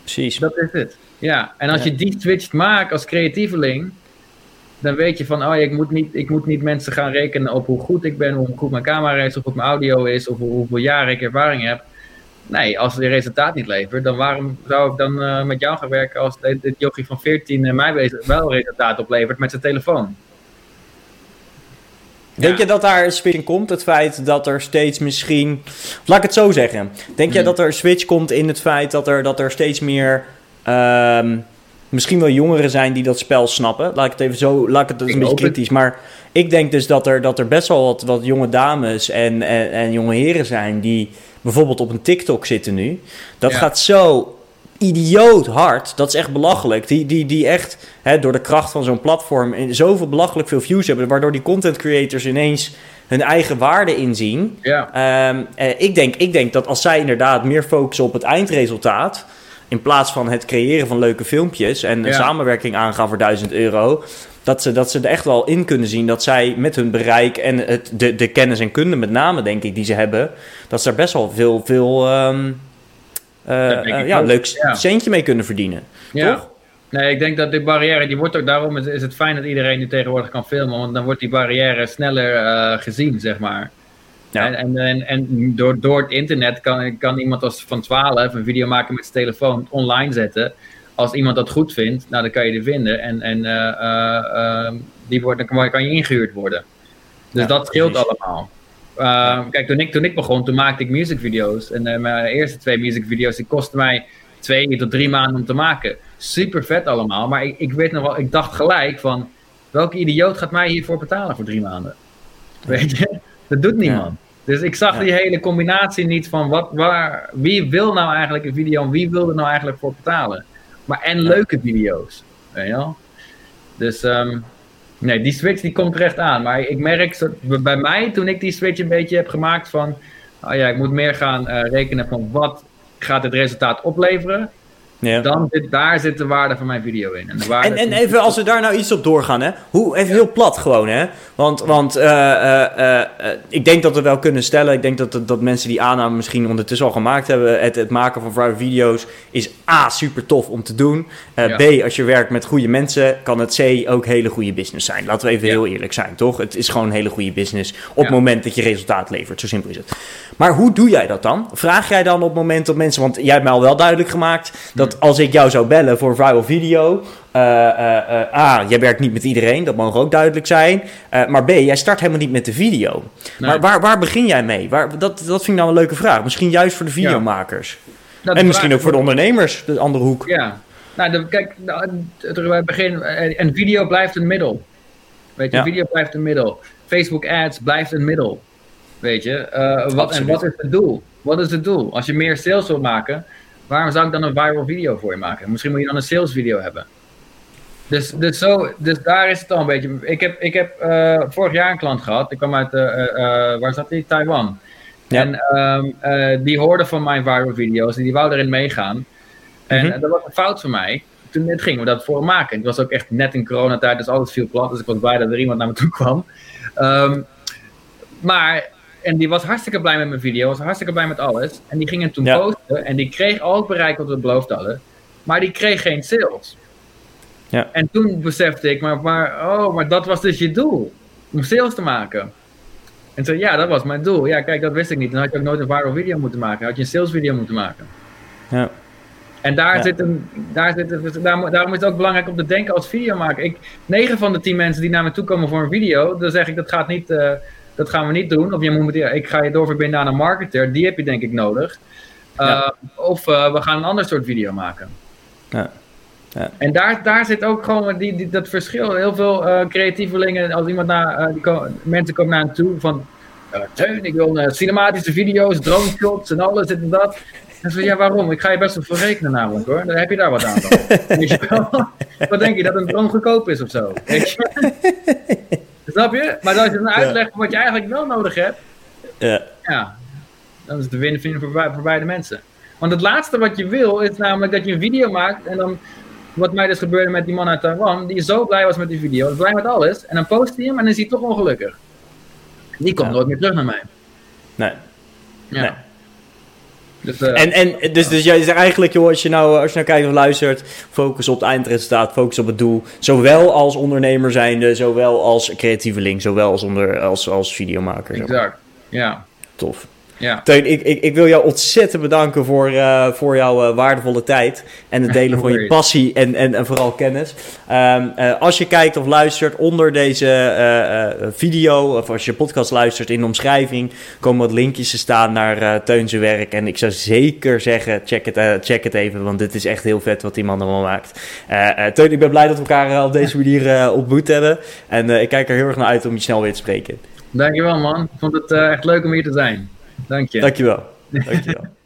Precies. Dat is het. Ja, en als je die switch maakt als creatieveling, dan weet je van, oh, ik moet, niet, ik moet niet mensen gaan rekenen op hoe goed ik ben, hoe goed mijn camera is, of hoe goed mijn audio is, of hoeveel jaren ik ervaring heb. Nee, als je resultaat niet levert, dan waarom zou ik dan uh, met jou gaan werken als dit, dit jochie van 14 uh, mij wel resultaat oplevert met zijn telefoon? Denk je dat daar een switch in komt? Het feit dat er steeds misschien. Laat ik het zo zeggen. Denk je hmm. dat er een switch komt in het feit dat er, dat er steeds meer. Um, misschien wel jongeren zijn die dat spel snappen. Laat ik het even zo. Laat ik het, een beetje kritisch. Maar ik denk dus dat er, dat er best wel wat, wat jonge dames en, en, en jonge heren zijn. die bijvoorbeeld op een TikTok zitten nu. Dat gaat zo idioot hard. Dat is echt belachelijk. Die, die, die echt hè, door de kracht van zo'n platform zoveel belachelijk veel views hebben. Waardoor die content creators ineens hun eigen waarde inzien. Ja. Ehm, eh, ik, denk, ik denk dat als zij inderdaad meer focussen op het eindresultaat. In plaats van het creëren van leuke filmpjes en een samenwerking aangaan voor 1000 euro. Dat ze, dat ze er echt wel in kunnen zien dat zij met hun bereik en het, de, de kennis en kunde, met name denk ik, die ze hebben. Dat ze er best wel veel, veel ehm, ja, leuk centje mee kunnen verdienen. Ja. Toch? Nee, ik denk dat die barrière, die wordt ook, daarom is, het fijn dat iedereen nu tegenwoordig kan filmen, want dan wordt die barrière sneller uh, gezien, zeg maar. En, en, en, en, door, door het internet kan, kan iemand als van 12 een video maken met zijn telefoon online zetten. Als iemand dat goed vindt, nou dan kan je die vinden. En, en uh, die wordt, dan kan, kan je ingehuurd worden. Dus dat scheelt allemaal. Uh, kijk, toen ik, toen ik begon, toen maakte ik musicvideo's. En uh, mijn eerste twee musicvideo's, die kostten mij twee tot drie maanden om te maken. Super vet allemaal. Maar ik, ik weet nog wel, ik dacht gelijk van, welke idioot gaat mij hiervoor betalen voor drie maanden? Weet je? Dat doet niemand. Dus ik zag die hele combinatie niet van wat, waar, wie wil nou eigenlijk een video en wie wil er nou eigenlijk voor betalen. Maar en leuke video's. Weet je wel? Dus um, nee, die switch die komt recht aan. Maar ik merk bij mij toen ik die switch een beetje heb gemaakt van, oh ja, ik moet meer gaan uh, rekenen van wat gaat het resultaat opleveren. Ja. Dan zit, daar zit de waarde van mijn video in. En, en, en, even als we daar nou iets op doorgaan, hè? Hoe, even heel plat gewoon, hè? Want, want uh, uh, ik denk dat we wel kunnen stellen, ik denk dat, dat mensen die aanname misschien ondertussen al gemaakt hebben. Het, het maken van vrije video's is A, super tof om te doen. Ja. B, als je werkt met goede mensen, kan het C ook hele goede business zijn. Laten we even ja. heel eerlijk zijn, toch? Het is gewoon een hele goede business op het moment dat je resultaat levert. Zo simpel is het. Maar hoe doe jij dat dan? Vraag jij dan op het moment dat mensen, want jij hebt mij al wel duidelijk gemaakt dat als ik jou zou bellen voor viral video. Uh, uh, A, jij werkt niet met iedereen, dat mogen ook duidelijk zijn. maar B, jij start helemaal niet met de video. Nee. Maar waar, waar begin jij mee? Waar, dat, dat vind ik nou een leuke vraag. Misschien juist voor de videomakers. Ja. en misschien ook voor de ondernemers, de andere hoek. Ja, nou, de, kijk, het begin, een video blijft een middel. Weet je, ja. video blijft een middel. Facebook ads blijft een middel. Weet je, wat, en wat is het doel? Wat is het doel? Als je meer sales wil maken, waarom zou ik dan een viral video voor je maken? Misschien moet je dan een sales video hebben. Dus, dus, zo, dus daar is het al een beetje. Ik heb, ik heb uh, vorig jaar een klant gehad. Ik kwam uit, uh, uh, waar zat die? Taiwan. Ja. En um, die hoorde van mijn viral video's en die wou erin meegaan. En mm -hmm. dat was een fout voor mij. Toen gingen we dat voor maken. Het was ook echt net in coronatijd, dus alles viel plat. Dus ik was blij dat er iemand naar me toe kwam. Um, maar en die was hartstikke blij met mijn video, was hartstikke blij met alles. En die ging het toen ja. posten en die kreeg al het bereik wat we beloofd hadden. Maar die kreeg geen sales. Ja. En toen besefte ik, maar, maar, oh, maar dat was dus je doel. Om sales te maken. En toen, ja, dat was mijn doel. Ja, kijk, dat wist ik niet. Dan had je ook nooit een viral video moeten maken. Dan had je een sales video moeten maken. Ja. En daar ja. zit een, daar zit een, daar, daarom is het ook belangrijk om te denken als videomaker. Ik, 9 van de 10 mensen die naar me toe komen voor een video, dan zeg ik dat gaat niet, uh, dat gaan we niet doen. Of je moet, ik ga je doorverbinden aan een marketer, die heb je denk ik nodig. Uh, ja. Of uh, we gaan een ander soort video maken. Ja. Ja. En daar, daar zit ook gewoon die, die, dat verschil. Heel veel uh, creatievelingen, als iemand naar, die mensen komen naar hen toe van... Teun, ik wil cinematische video's, drone shots en alles, dit en dat. En zo, ja, waarom? Ik ga je best wel voor rekenen namelijk hoor. Dan heb je daar wat aan. Wat denk je, dat een drone goedkoop is of zo? Weet je? Snap je? Maar als je dan uitlegt wat je eigenlijk wel nodig hebt, ja, ja dan is het de win-win voor, voor beide mensen. Want het laatste wat je wil is namelijk dat je een video maakt en dan wat mij dus gebeurde met die man uit Taiwan, die zo blij was met die video, blij met alles, en dan post hij hem en dan is hij toch ongelukkig. Die komt ja. nooit meer terug naar mij. Nee. Ja. Nee. Dus, uh, en, en dus, dus jij zegt eigenlijk, joh, als je, nou, als je nou kijkt of luistert, focus op het eindresultaat, focus op het doel. Zowel als ondernemer zijnde, zowel als creatieveling, zowel als, onder, als, als videomaker. Exact, ja. Tof. Ja. Teun, ik, ik, ik wil jou ontzettend bedanken voor, uh, voor jouw uh, waardevolle tijd. En het delen van je passie en, en, en vooral kennis. Um, uh, als je kijkt of luistert onder deze video, of als je podcast luistert in de omschrijving, komen wat linkjes te staan naar Teun zijn werk. En ik zou zeker zeggen, check het, check het even, want dit is echt heel vet wat die man allemaal maakt. Teun, ik ben blij dat we elkaar op deze manier ontmoet hebben. En ik kijk er heel erg naar uit om je snel weer te spreken. Dankjewel man, ik vond het echt leuk om hier te zijn. Dank je. Dankjewel. Dankjewel.